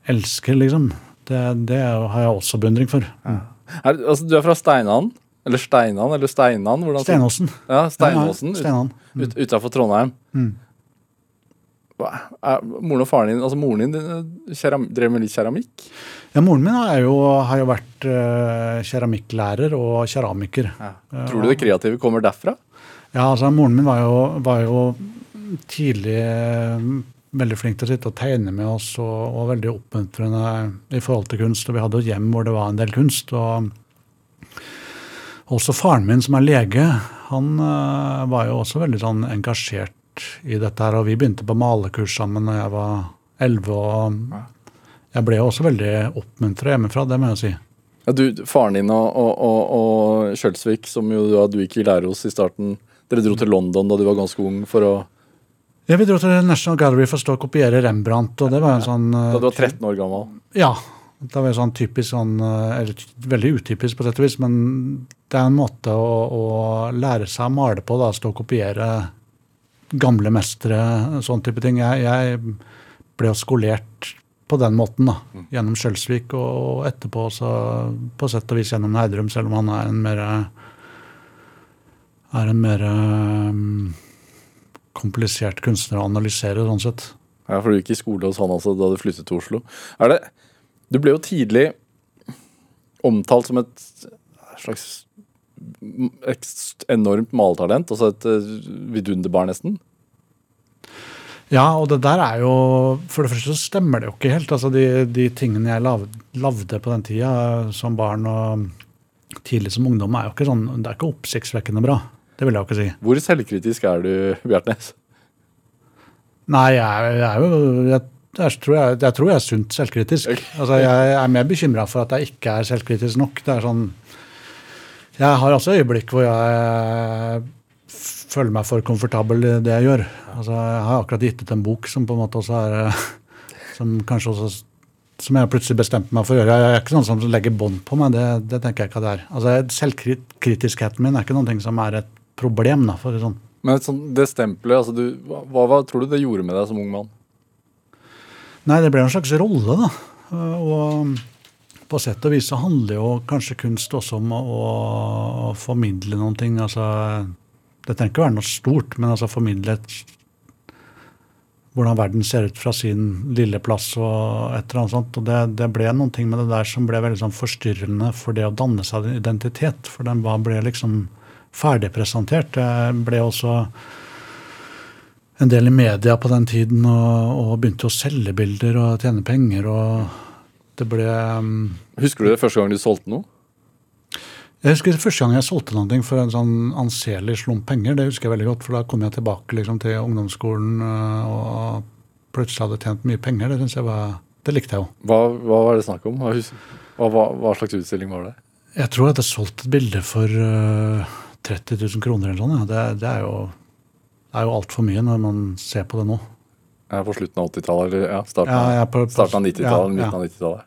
elsker, liksom. Det, det, har jeg også beundring for. Ja. Er, altså, du er fra Steinan? Eller Steinan, eller Steinan? Steinåsen. Ja, Steinåsen. Ja, Steinan. Mm. Ut, Utafor Trondheim. Mm. Er, moren og faren din, altså moren din eh, keram, drev med litt keramikk? Ja, Moren min jo, har jo vært uh, keramikklærer og keramiker. Ja. Tror du det kreative kommer derfra? Ja, altså Moren min var jo, var jo tidlig uh, veldig flink til å sitte og tegne med oss og, og, veldig oppmuntrende i forhold til kunst. Og vi hadde et hjem hvor det var en del kunst. og Også faren min, som er lege, han uh, var jo også veldig sånn engasjert i dette. her, og Vi begynte på malekurs sammen da jeg var elleve. og Jeg ble også veldig oppmuntra hjemmefra, det må jeg si. Ja, du, Faren din og, og, og, og Kjølsvik, som jo du gikk i lære hos i starten, dere dro til London da du var ganske ung for å ja, Vi dro til National Gallery for å stå og kopiere Rembrandt. og det var en sånn... Da du var 13 år gammel? Ja. Det var sånn typisk sånn, eh, eller Veldig utypisk, på sett og vis, men det er en måte å, å lære seg å male på. da, Stå og kopiere gamle mestere, sånn type ting. Jeg, jeg ble skolert på den måten, da, mm. gjennom Skjølsvik og etterpå også på sett og vis gjennom Neidrum, selv om han er en mer er en mer um, komplisert kunstner å analysere, sånn sett. Ja, for du gikk i skole hos han altså da du flyttet til Oslo. Er det, du ble jo tidlig omtalt som et slags enormt maletalent, altså et eh, vidunderbarn, nesten. Ja, og det der er jo For det første så stemmer det jo ikke helt. altså De, de tingene jeg lagde på den tida som barn og tidlig som ungdom, er jo ikke sånn, det er ikke oppsiktsvekkende bra. Det vil jeg jo ikke si. Hvor selvkritisk er du, Bjartnes? Nei, jeg, jeg er jo jeg, jeg, tror jeg, jeg, tror jeg er sunt selvkritisk. Okay. Altså, jeg er mer bekymra for at jeg ikke er selvkritisk nok. Det er sånn Jeg har også øyeblikk hvor jeg føler meg for komfortabel i det jeg gjør. Altså, jeg har akkurat gitt ut en bok som på en måte også er Som kanskje også som jeg plutselig bestemte meg for å gjøre. Jeg er ikke sånn som legger bånd på meg. Det, det, tenker jeg ikke det er. Altså, Selvkritiskheten min er ikke noe som er et problem. da, for sånn. Men sånn, det stempelet, altså du, hva, hva, tror du det gjorde med deg som ung mann? Nei, det ble en slags rolle, da. Og på sett og vis så handler jo kanskje kunst også om å, å formidle noen ting. Altså, det trenger ikke være noe stort, men altså formidle et, hvordan verden ser ut fra sin lille plass og et eller annet sånt. Og det, det ble noen ting med det der som ble veldig sånn forstyrrende for det å danne seg en identitet. For den ble liksom ferdigpresentert. Det ble også en del i media på den tiden og, og begynte å selge bilder og tjene penger. og det ble... Um, husker du det første gang du solgte noe? Jeg husker det første gang jeg solgte noe for en sånn anselig slump penger. Det husker jeg veldig godt, for da kom jeg tilbake liksom, til ungdomsskolen uh, og plutselig hadde tjent mye penger. Det, jeg var, det likte jeg jo. Hva, hva, var det snakk om? Hva, hva, hva, slags utstilling var det? Jeg tror at jeg solgte et bilde for uh, 30 000 kroner eller sånn. Ja. Det, det er jo, det er jo altfor mye når man ser på det nå. Jeg er på slutten av 80-tallet, eller ja, starten, Ja, på- av- starten av 90-tallet, ja, midten av 90-tallet.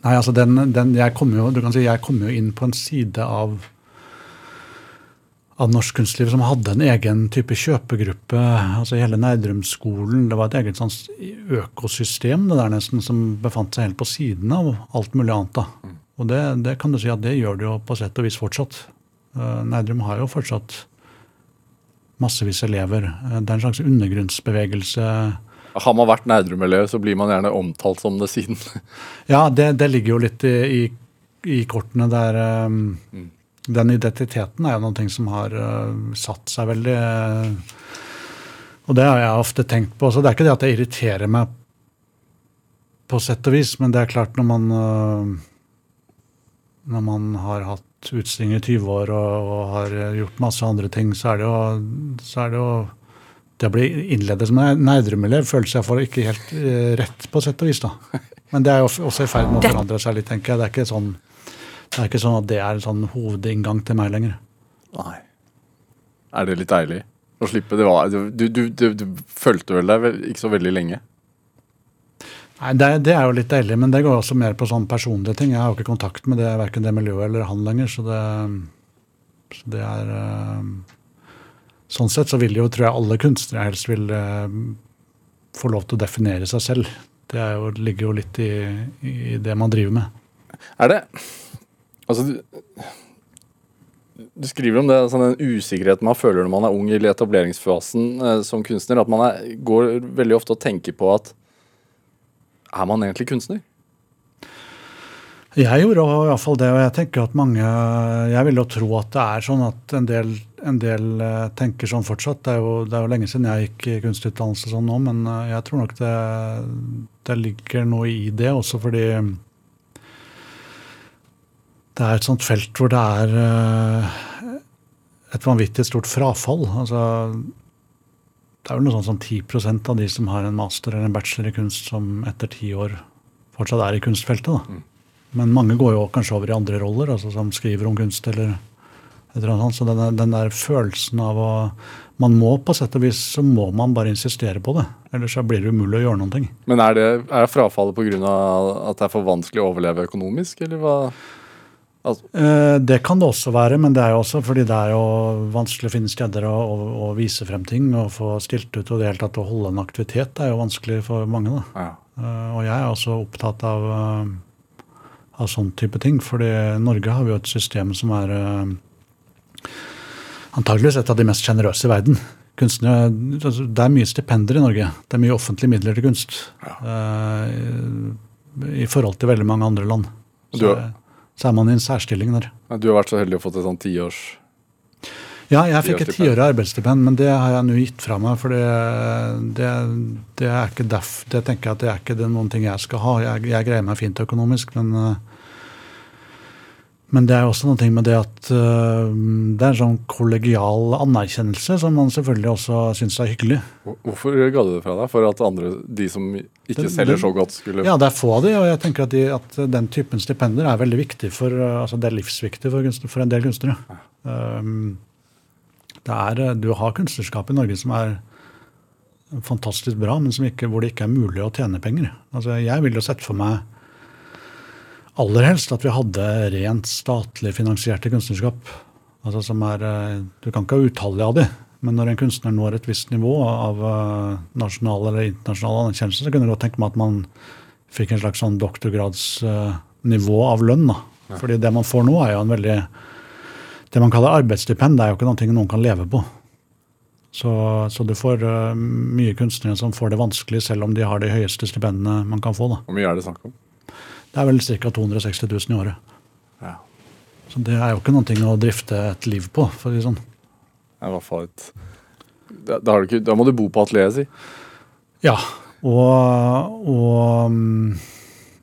Nei, altså den, den, jeg kom jo, du kan si, jeg kom jo inn på en side av, av norsk kunstliv som hadde en egen type kjøpegruppe. altså Hele Nerdrum-skolen. Det var et eget sånn økosystem det der nesten, som befant seg helt på siden av alt mulig annet. da. Og det, det kan du si at det gjør det jo på sett og vis fortsatt. Uh, Nerdrum har jo fortsatt massevis elever. Eh, det er en slags undergrunnsbevegelse. Har man vært Nerdrum-elev, så blir man gjerne omtalt som det siden. Ja, det, det ligger jo litt i, i, i kortene der um, Den identiteten er jo noe som har uh, satt seg veldig uh, Og det har jeg ofte tenkt på. Så det er ikke det at jeg irriterer meg på sett og vis, men det er klart når man uh, Når man har hatt utstilling i 20 år og, og har gjort masse andre ting, så er det jo, så er det jo det blir bli innledet som en Nerdrum-elev jeg får ikke helt eh, rett, på sett og vis. da. Men det er jo også i ferd med å forandre seg litt, tenker jeg. Det er ikke sånn, det er ikke sånn at det er en sånn hovedinngang til meg lenger. Nei. Er det litt deilig? Å slippe det var, du, du, du, du, du følte vel deg ikke så veldig lenge? Nei, det, det er jo litt deilig, men det går også mer på sånn personlige ting. Jeg har jo ikke kontakt med det, verken det miljøet eller han lenger, så det, så det er eh, Sånn sett så vil jo, tror jeg, alle kunstnere helst vil eh, få lov til å definere seg selv. Det jo, ligger jo litt i, i det man driver med. Er det Altså, du, du skriver om det, sånn den usikkerheten man føler når man er ung i etableringsfasen eh, som kunstner. At man er, går veldig ofte og tenker på at Er man egentlig kunstner? Jeg gjorde iallfall det, og jeg tenker at mange Jeg vil jo tro at det er sånn at en del, en del eh, tenker sånn fortsatt. Det er, jo, det er jo lenge siden jeg gikk i kunstutdannelse sånn nå, men eh, jeg tror nok det, det ligger noe i det også fordi det er et sånt felt hvor det er eh, et vanvittig stort frafall. Altså, det er vel noe sånt som 10 av de som har en master eller en bachelor i kunst, som etter ti år fortsatt er i kunstfeltet. da. Men mange går jo kanskje over i andre roller, altså som skriver om kunst eller et eller annet sånt. Så den, den der følelsen av å Man må på sett og vis så må man bare insistere på det. Ellers så blir det umulig å gjøre noen ting. Men er det er frafallet pga. at det er for vanskelig å overleve økonomisk, eller hva? Altså, Eh, det kan det også være, men det er jo også fordi det er jo vanskelig å finne steder å, å, å vise frem ting og få stilt ut. Og det hele tatt å holde en aktivitet er jo vanskelig for mange. da. ja. Eh, og jeg er også opptatt av, eh, av sånn type ting. fordi i Norge har vi jo et system som er antageligvis et av de mest sjenerøse i verden. Kunstnere, altså, det er mye stipender i Norge. Det er mye offentlige midler til kunst. Ja. I forhold til veldig mange andre land. Du Så, har- så er man i en særstilling der. Du har vært så heldig å få et sånn tiårs Ja, jeg fikk et tiårig arbeidsstipend, men det har jeg nå gitt fra meg. For det, det, det er ikke derf, det tenker jeg at det er ikke noen ting jeg skal ha. Jeg, jeg greier meg fint økonomisk, men eh, men det er også noe med det at uh, det er en sånn kollegial anerkjennelse som man selvfølgelig også syns er hyggelig. Hvorfor ga du det fra deg? For at andre, de som ikke Det- selger det- så godt, skulle Ja, det er få av de, og jeg tenker at, de, at den typen stipender er veldig viktig for eh, altså det er livsviktig for, kunstner, for en del kunstnere. Um, det er, eh, du har kunstnerskap i Norge som er fantastisk bra, men som ikke, hvor det ikke er mulig å tjene penger. Altså, jeg vil jo sette for meg aller helst at vi hadde rent statlig finansierte kunstnerskap. Altså som er, eh, Du kan ikke ha utallige av de, men når en kunstner når et visst nivå av eh, nasjonal eller internasjonal anerkjennelse, så kunne jeg godt tenke meg at man fikk en slags sånn doktorgradsnivå av lønn. da. Fordi det man får nå, er jo en veldig Det man kaller arbeidsstipend, det er jo ikke noe noen kan leve på. Så, så du får eh, mye kunstnere som får det vanskelig, selv om de har de høyeste stipendene man kan få. da. Hvor mye er det snakk om? Det er vel ca. 260 000 i året. Ja. Så det er jo ikke noe å drifte et liv på, for å si det sånn. Er hvert fall et da, da, har du ikke, da må du bo på atelieret, si. Ja, og, og mm,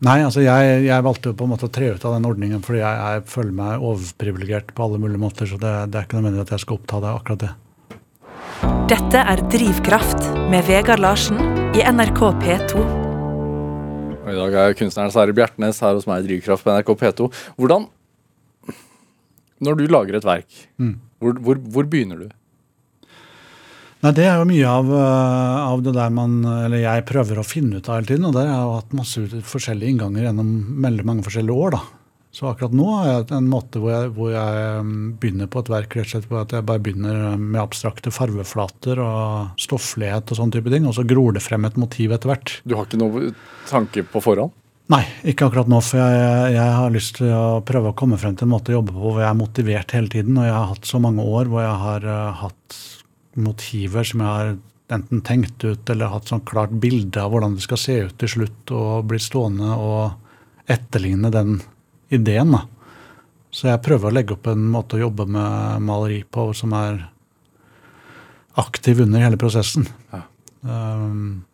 Nei, altså jeg, jeg valgte jo på en måte å tre ut av den ordningen fordi jeg, jeg føler meg overprivilegert på alle mulige måter, så det, det er ikke nødvendig at jeg skal oppta det akkurat det. Dette er Drivkraft med Vegard Larsen i NRK P2. Og I dag er kunstneren Sverre Bjertnæs her hos meg i Drivkraft på NRK P2. Hvordan Når du lager et verk, Mm. hvor, hvor, hvor begynner du? Nei, Det er jo mye av, eh, av det der man, eller jeg prøver å finne ut av hele tiden. Og der har jeg hatt masse forskjellige innganger gjennom veldig mange forskjellige år. da. Så akkurat nå har jeg en måte hvor jeg, hvor jeg mm, begynner på et verk rett og slett ved at jeg bare begynner med abstrakte farveflater og stofflighet og sånn type ting, og så gror det frem et motiv etter hvert. Du har ikke noe tanke på forhånd? Nei, ikke akkurat nå, for jeg, jeg har lyst til å prøve å komme frem til en måte å jobbe på hvor jeg er motivert hele tiden. Og jeg har hatt så mange år hvor jeg har uh, hatt motiver som jeg har enten tenkt ut eller hatt sånn klart bilde av hvordan det skal se ut til slutt, og bli stående og etterligne den ideen. da. Så jeg prøver å legge opp en måte å jobbe med maleri på som er aktiv under hele prosessen. Ja. Um,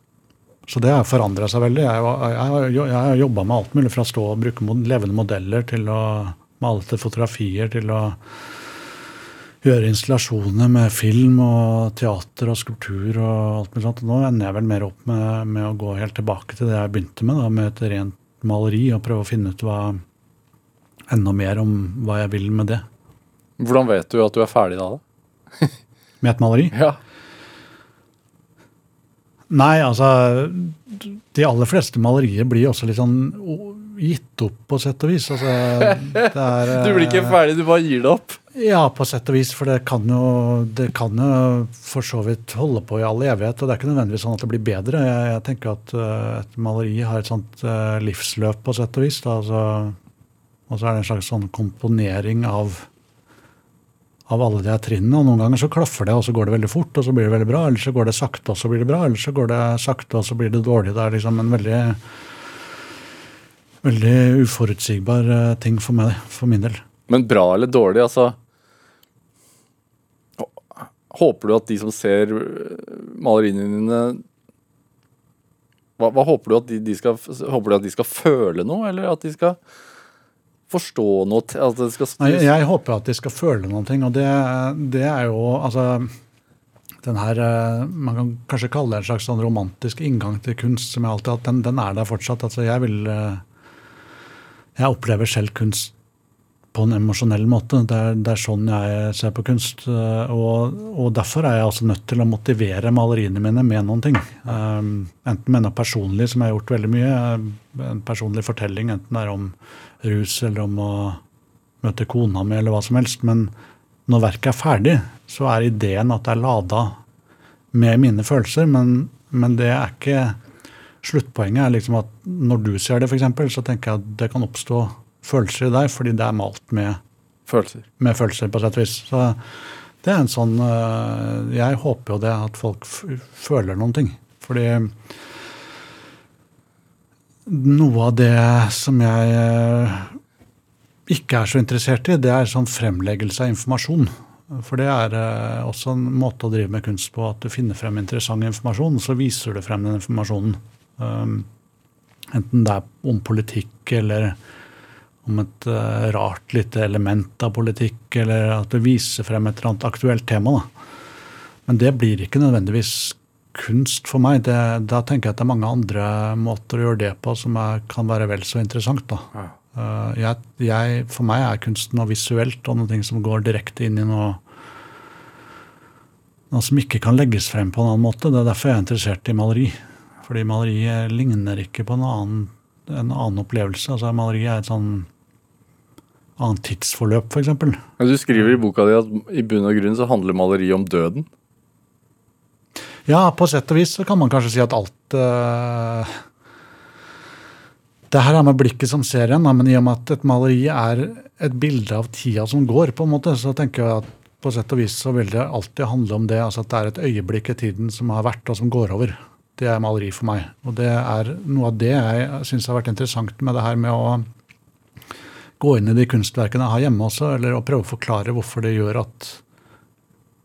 så det har forandra seg veldig. Jeg, har jobba med alt mulig, fra å stå og bruke levende modeller til å male til fotografier, til å gjøre installasjoner med film og teater og skulptur og alt mulig sånt. Nå ender jeg vel mer opp med, med å gå helt tilbake til det jeg begynte med, da, med et rent maleri, og prøve å finne ut hva, enda mer om hva jeg vil med det. Hvordan vet du at du er ferdig da? da? Med et maleri? Ja. Nei, altså De aller fleste malerier blir også litt sånn gitt opp, på sett og vis. Altså, det er, Du blir ikke eh, ferdig, du bare gir det opp? Ja, på sett og vis. For det kan jo det kan jo for så vidt holde på i all evighet. Og det er ikke nødvendigvis sånn at det blir bedre. Jeg, jeg tenker at eh, et maleri har et sånt eh, livsløp, på sett og vis. Da, altså, og så er det en slags sånn komponering av av alle de her trinnene. Og noen ganger så klaffer det, og så går det veldig fort, og så blir det veldig bra. Eller så går det sakte, og så blir det bra. Eller så går det sakte, og så blir det dårlig. Det er liksom en veldig veldig uforutsigbar eh, ting for meg, for min del. Men bra eller dårlig, altså Håper du at de som ser øh, maleriene dine hva, hva håper du at de, de skal Håper du at de skal føle noe, eller at de skal forstå noe? At det skal Nei, jeg håper at de skal føle noe, og det, det er jo altså den her, eh, Man kan kanskje kalle det en slags sånn romantisk inngang til kunst, som jeg alltid har hatt. Den, den er der fortsatt. altså Jeg vil eh, Jeg opplever selv kunst på en emosjonell måte. Det er, det er sånn jeg ser på kunst. eh, Og, og derfor er jeg altså nødt til å motivere maleriene mine med noen ting. Um, enten med noe personlig, som jeg har gjort veldig mye. eh, En personlig fortelling, enten det er om rus eller om å møte kona mi eller hva som helst. Men når verket er ferdig, så er ideen at det er lada med mine følelser. Men, men det er ikke Sluttpoenget er liksom at når du ser det, f.eks., så tenker jeg at det kan oppstå følelser i deg fordi det er malt med, følelser. med følelser, på sett og vis. Så det er en sånn øh, Jeg håper jo det, at folk føler noen ting. Fordi noe av det som jeg øh, ikke er så interessert i, det er sånn fremleggelse av informasjon. For det er øh, også en måte å drive med kunst på, at du finner frem interessant informasjon, så viser du frem den informasjonen. Um, enten det er om politikk eller om et uh, rart lite element av politikk, eller at det viser frem et eller annet aktuelt tema. Da. Men det blir ikke nødvendigvis kunst for meg. Det, da tenker jeg at det er mange andre måter å gjøre det på som er, kan være vel så interessant. Da. Ja. Uh, jeg, jeg, for meg er kunst noe visuelt og noe som går direkte inn i noe noe som ikke kan legges frem på en annen måte. Det er derfor jeg er interessert i maleri. Fordi maleri ligner ikke på en annen, en annen opplevelse. Altså Maleri er et sånn annet tidsforløp, f.eks. Men du skriver i boka di at i bunn og grunn så handler maleri om døden. Ja, på sett og vis så kan man kanskje si at alt uh, Det her er med blikket som ser en, men i og med at et maleri er et bilde av tida som går, på en måte, så tenker jeg at på sett og vis så vil det alltid handle om det. altså At det er et øyeblikk i tiden som har vært, og som går over. Det er maleri for meg. Og det er noe av det jeg syns har vært interessant med det her med å gå inn i de kunstverkene jeg har hjemme også, eller å prøve å forklare hvorfor det gjør at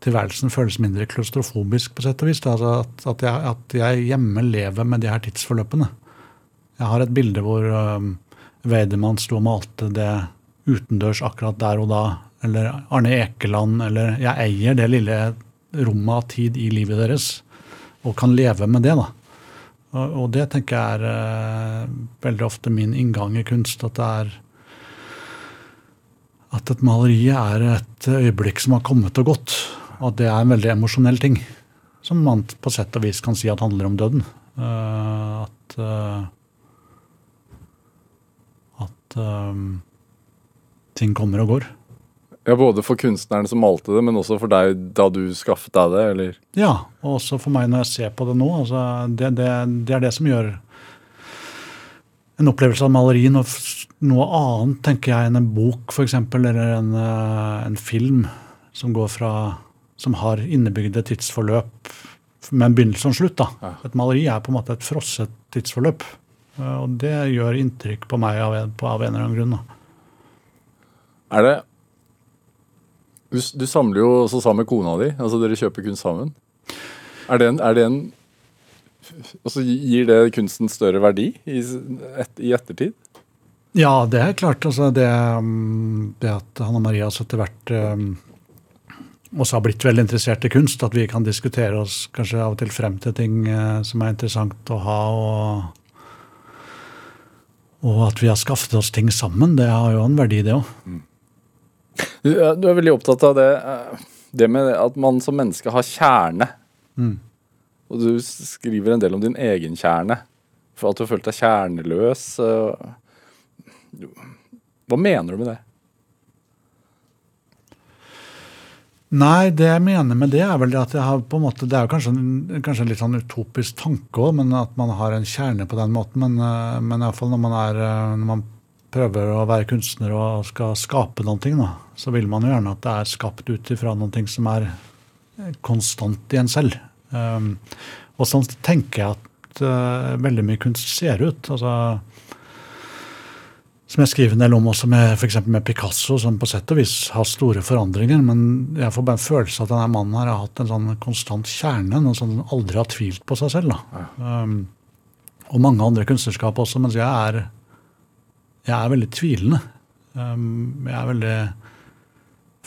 tilværelsen føles mindre klaustrofobisk, på sett og vis. Altså at, at, jeg, at jeg hjemme lever med de her tidsforløpene. Jeg har et bilde hvor um, Weidemann sto og malte det utendørs akkurat der og da. Eller Arne Ekeland. Eller jeg eier det lille rommet av tid i livet deres. Og kan leve med det, da. Og, og det tenker jeg er uh, veldig ofte min inngang i kunst. At det er at et maleri er et øyeblikk som har kommet og gått. Og at det er en veldig emosjonell ting. Som man på sett og vis kan si at handler om døden. Uh, at uh, at um, ting kommer og går. Ja, Både for kunstneren som malte det, men også for deg da du skaffet deg det? eller? Ja, og også for meg når jeg ser på det nå. Altså, det, det, det, er det som gjør en opplevelse av maleri noe, noe annet, tenker jeg, enn en bok f.eks., eller en, eh, en, film som går fra som har innebygde tidsforløp med en begynnelse og en slutt. da. Et maleri er på en måte et frosset tidsforløp. Eh, og det gjør inntrykk på meg av en, av en eller annen grunn. da. Er det du, du, samler jo også sammen med kona di. altså Dere kjøper kunst sammen. Er det en, er det en altså Gir det kunsten større verdi i, et, i ettertid? Ja, det er klart. Altså det, um, det at Hanna Maria også etter hvert um, også har blitt veldig interessert i kunst, at vi kan diskutere oss kanskje av og til frem til ting uh, som er interessant å ha. Og, og at vi har skaffet oss ting sammen, det har jo en verdi, det òg. Mm. Du, du, er veldig opptatt av det, eh, det med at man som menneske har kjerne. Mm. Og du skriver en del om din egen kjerne. For at du har følt deg kjerneløs. Eh. Hva mener du med det? Nei, det jeg mener med det, er vel at jeg har på en måte, Det er jo kanskje, en, kanskje en litt sånn utopisk tanke òg, men at man har en kjerne på den måten. Men, eh, men iallfall når man er når man prøver å være kunstner og skal skape ting, da, så vil man jo gjerne at det er skapt ut ifra noe som er konstant i en selv. Um, og sånn tenker jeg at uh, veldig mye kunst ser ut. altså som jeg skriver en del om også med for med Picasso, som på sett og vis har store forandringer. Men jeg får bare en følelse av at denne mannen her har hatt en sånn konstant kjerne. Noe som aldri har tvilt på seg selv. da. Um, og mange andre kunstnerskap også, mens jeg er jeg er veldig tvilende. Um, jeg er veldig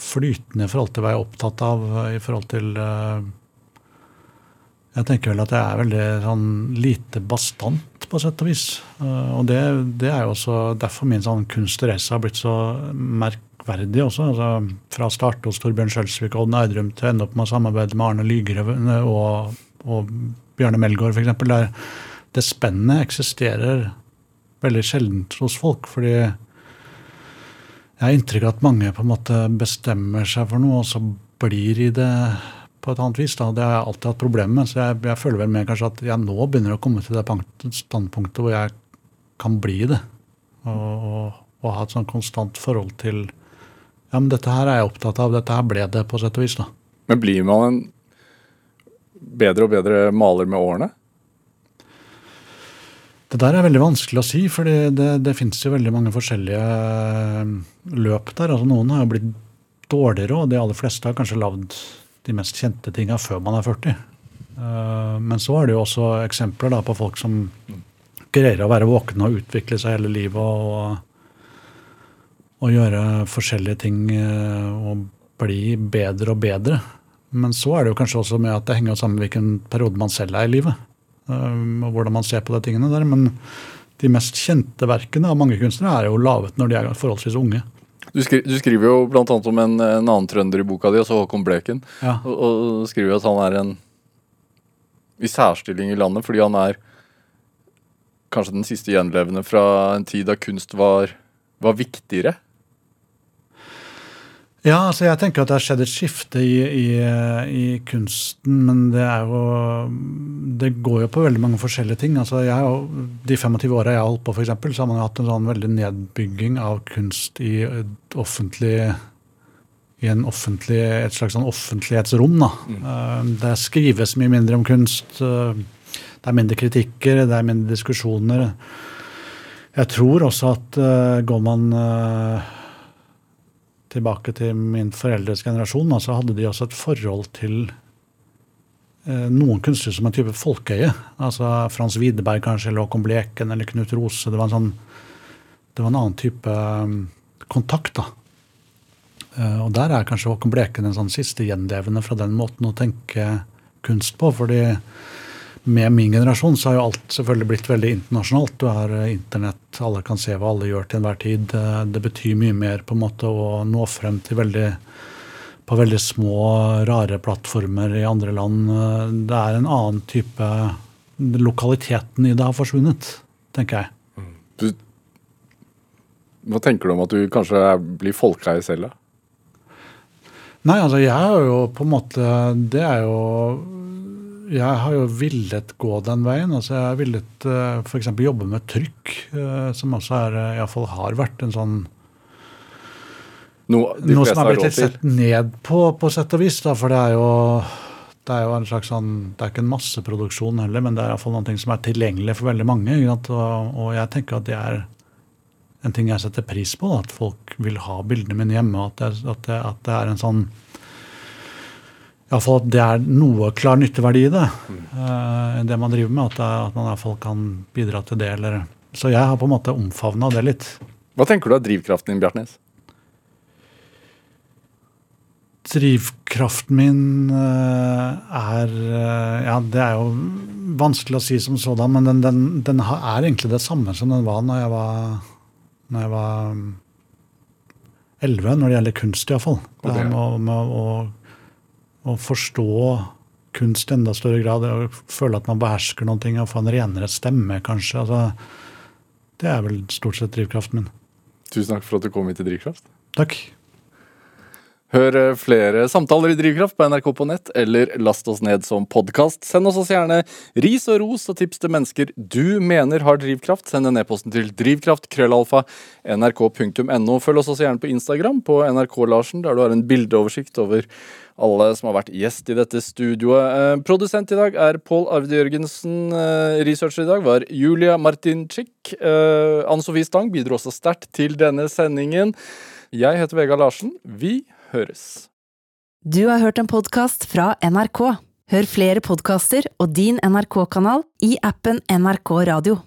flytende i forhold til hva jeg er opptatt av. i forhold til uh, Jeg tenker vel at jeg er veldig sånn lite bastant, på sett og vis. Uh, og det, det, er jo også derfor min sånn kunstreise har blitt så merkverdig også. altså Fra å starte hos Torbjørn Skjølsvik og Odd Eidrum til å ende opp med å samarbeide med Arne Lygerøv og, og Bjørne Melgaard, f.eks. Der det spennet eksisterer veldig sjeldent hos folk. fordi jeg har inntrykk av at mange på en måte bestemmer seg for noe, og så blir i det på et annet vis. Da. Det har jeg alltid hatt problemer med. Så jeg, jeg, føler vel med kanskje at jeg nå begynner å komme til det standpunktet hvor jeg kan bli det. Og, og, og ha et sånn konstant forhold til Ja, men dette her er jeg opptatt av. Dette her ble det, på sett og vis. da. Men blir man en bedre og bedre maler med årene? Det der er veldig vanskelig å si, for det, det, fins jo veldig mange forskjellige eh, løp der. Altså Noen har jo blitt dårligere, og de aller fleste har kanskje lagd de mest kjente tinga før man er 40. Eh, men så er det jo også eksempler på folk som greier å være våkne og utvikle seg hele livet og, og gjøre forskjellige ting eh, og bli bedre og bedre. Men så er det jo kanskje også med at det henger sammen med hvilken periode man selv er i livet. Um, og hvordan man ser på de tingene der. Men de mest kjente verkene av mange kunstnere er jo laget når de er forholdsvis unge. Du, skri, du skriver jo bl.a. om en, en, annen trønder i boka di, altså Håkon Bleken. Ja. Og, og skriver at han er en i særstilling i landet fordi han er kanskje den siste gjenlevende fra en tid da kunst var, var viktigere. Ja, altså jeg tenker at det har skjedd et skifte i, i, i, kunsten, men det er jo Det går jo på veldig mange forskjellige ting. Altså jeg, de 25 åra jeg har holdt på, for eksempel, så har man hatt en sånn veldig nedbygging av kunst i offentlig i en offentlig, et slags sånn offentlighetsrom. Da. Mm. Eh, det skrives mye mindre om kunst. Eh, det er mindre kritikker, det er mindre diskusjoner. Jeg tror også at uh, går man tilbake til min foreldres generasjon, så hadde de også et forhold til eh, noen kunstnere som en type folkeøye. Altså Frans Widerberg kanskje, eller Håkon Bleken eller Knut Rose. Det var en, sånn, det var en annen type um, kontakt. da. Uh, og der er kanskje Håkon Bleken en sånn siste gjenlevende fra den måten å tenke kunst på. fordi med min generasjon så har jo alt selvfølgelig blitt veldig internasjonalt. Du har eh, internett, alle kan se hva alle gjør til enhver tid. Eh, det betyr mye mer på en måte å nå frem til veldig på veldig små, rare plattformer i andre land. Eh, det er en annen type Lokaliteten i det har forsvunnet, tenker jeg. Du, hva tenker du om at du kanskje blir folkeeie selv, da? Nei, altså jeg har jo på en måte Det er jo jeg har jo villet gå den veien. altså Jeg har villet uh, f.eks. jobbe med trykk, uh, som også er, uh, iallfall har vært en sånn Noe, noe som har blitt litt sett ned på, på sett og vis. Da, for det er jo det er jo en slags sånn, det er ikke en masseproduksjon heller, men det er iallfall noe som er tilgjengelig for veldig mange. Og, og, jeg tenker at det er en ting jeg setter pris på. Da, at folk vil ha bildene mine hjemme. At det, at det, at det er en sånn Iallfall at det er noe klar nytteverdi i det. Mm. Uh, det man driver med. At, det, at man iallfall kan bidra til det. Eller, så jeg har på en måte omfavna det litt. Hva tenker du er drivkraften din, Bjartnes? Drivkraften min uh, er uh, Ja, det er jo vanskelig å si som sådan, men den, den, den, er egentlig det samme som den var når jeg var, når jeg var 11, når det gjelder kunst, iallfall. Det her med, med å å forstå kunst i enda større grad. og Føle at man behersker noen ting og få en renere stemme, kanskje. Altså, det er vel stort sett drivkraften min. Tusen takk for at du kom hit til Drivkraft. Takk. Hør eh, flere samtaler i Drivkraft på NRK på nett, eller last oss ned som podkast. Send oss også gjerne ris og ros og tips til mennesker du mener har drivkraft. Send en e-posten til drivkraft.krøllalfa nrk.no. Følg oss også gjerne på Instagram på NRK-Larsen, der du har en bildeoversikt over alle som har vært gjest i dette studioet. Eh, produsent i dag er Pål Arvid Jørgensen. Eh, researcher i dag var Julia Martinczyk. Anne Sofie Stang bidro også sterkt til denne sendingen. Jeg heter Vegard Larsen. Vi høres. Du har hørt en podkast fra NRK. Hør flere podkaster og din NRK-kanal i appen NRK Radio.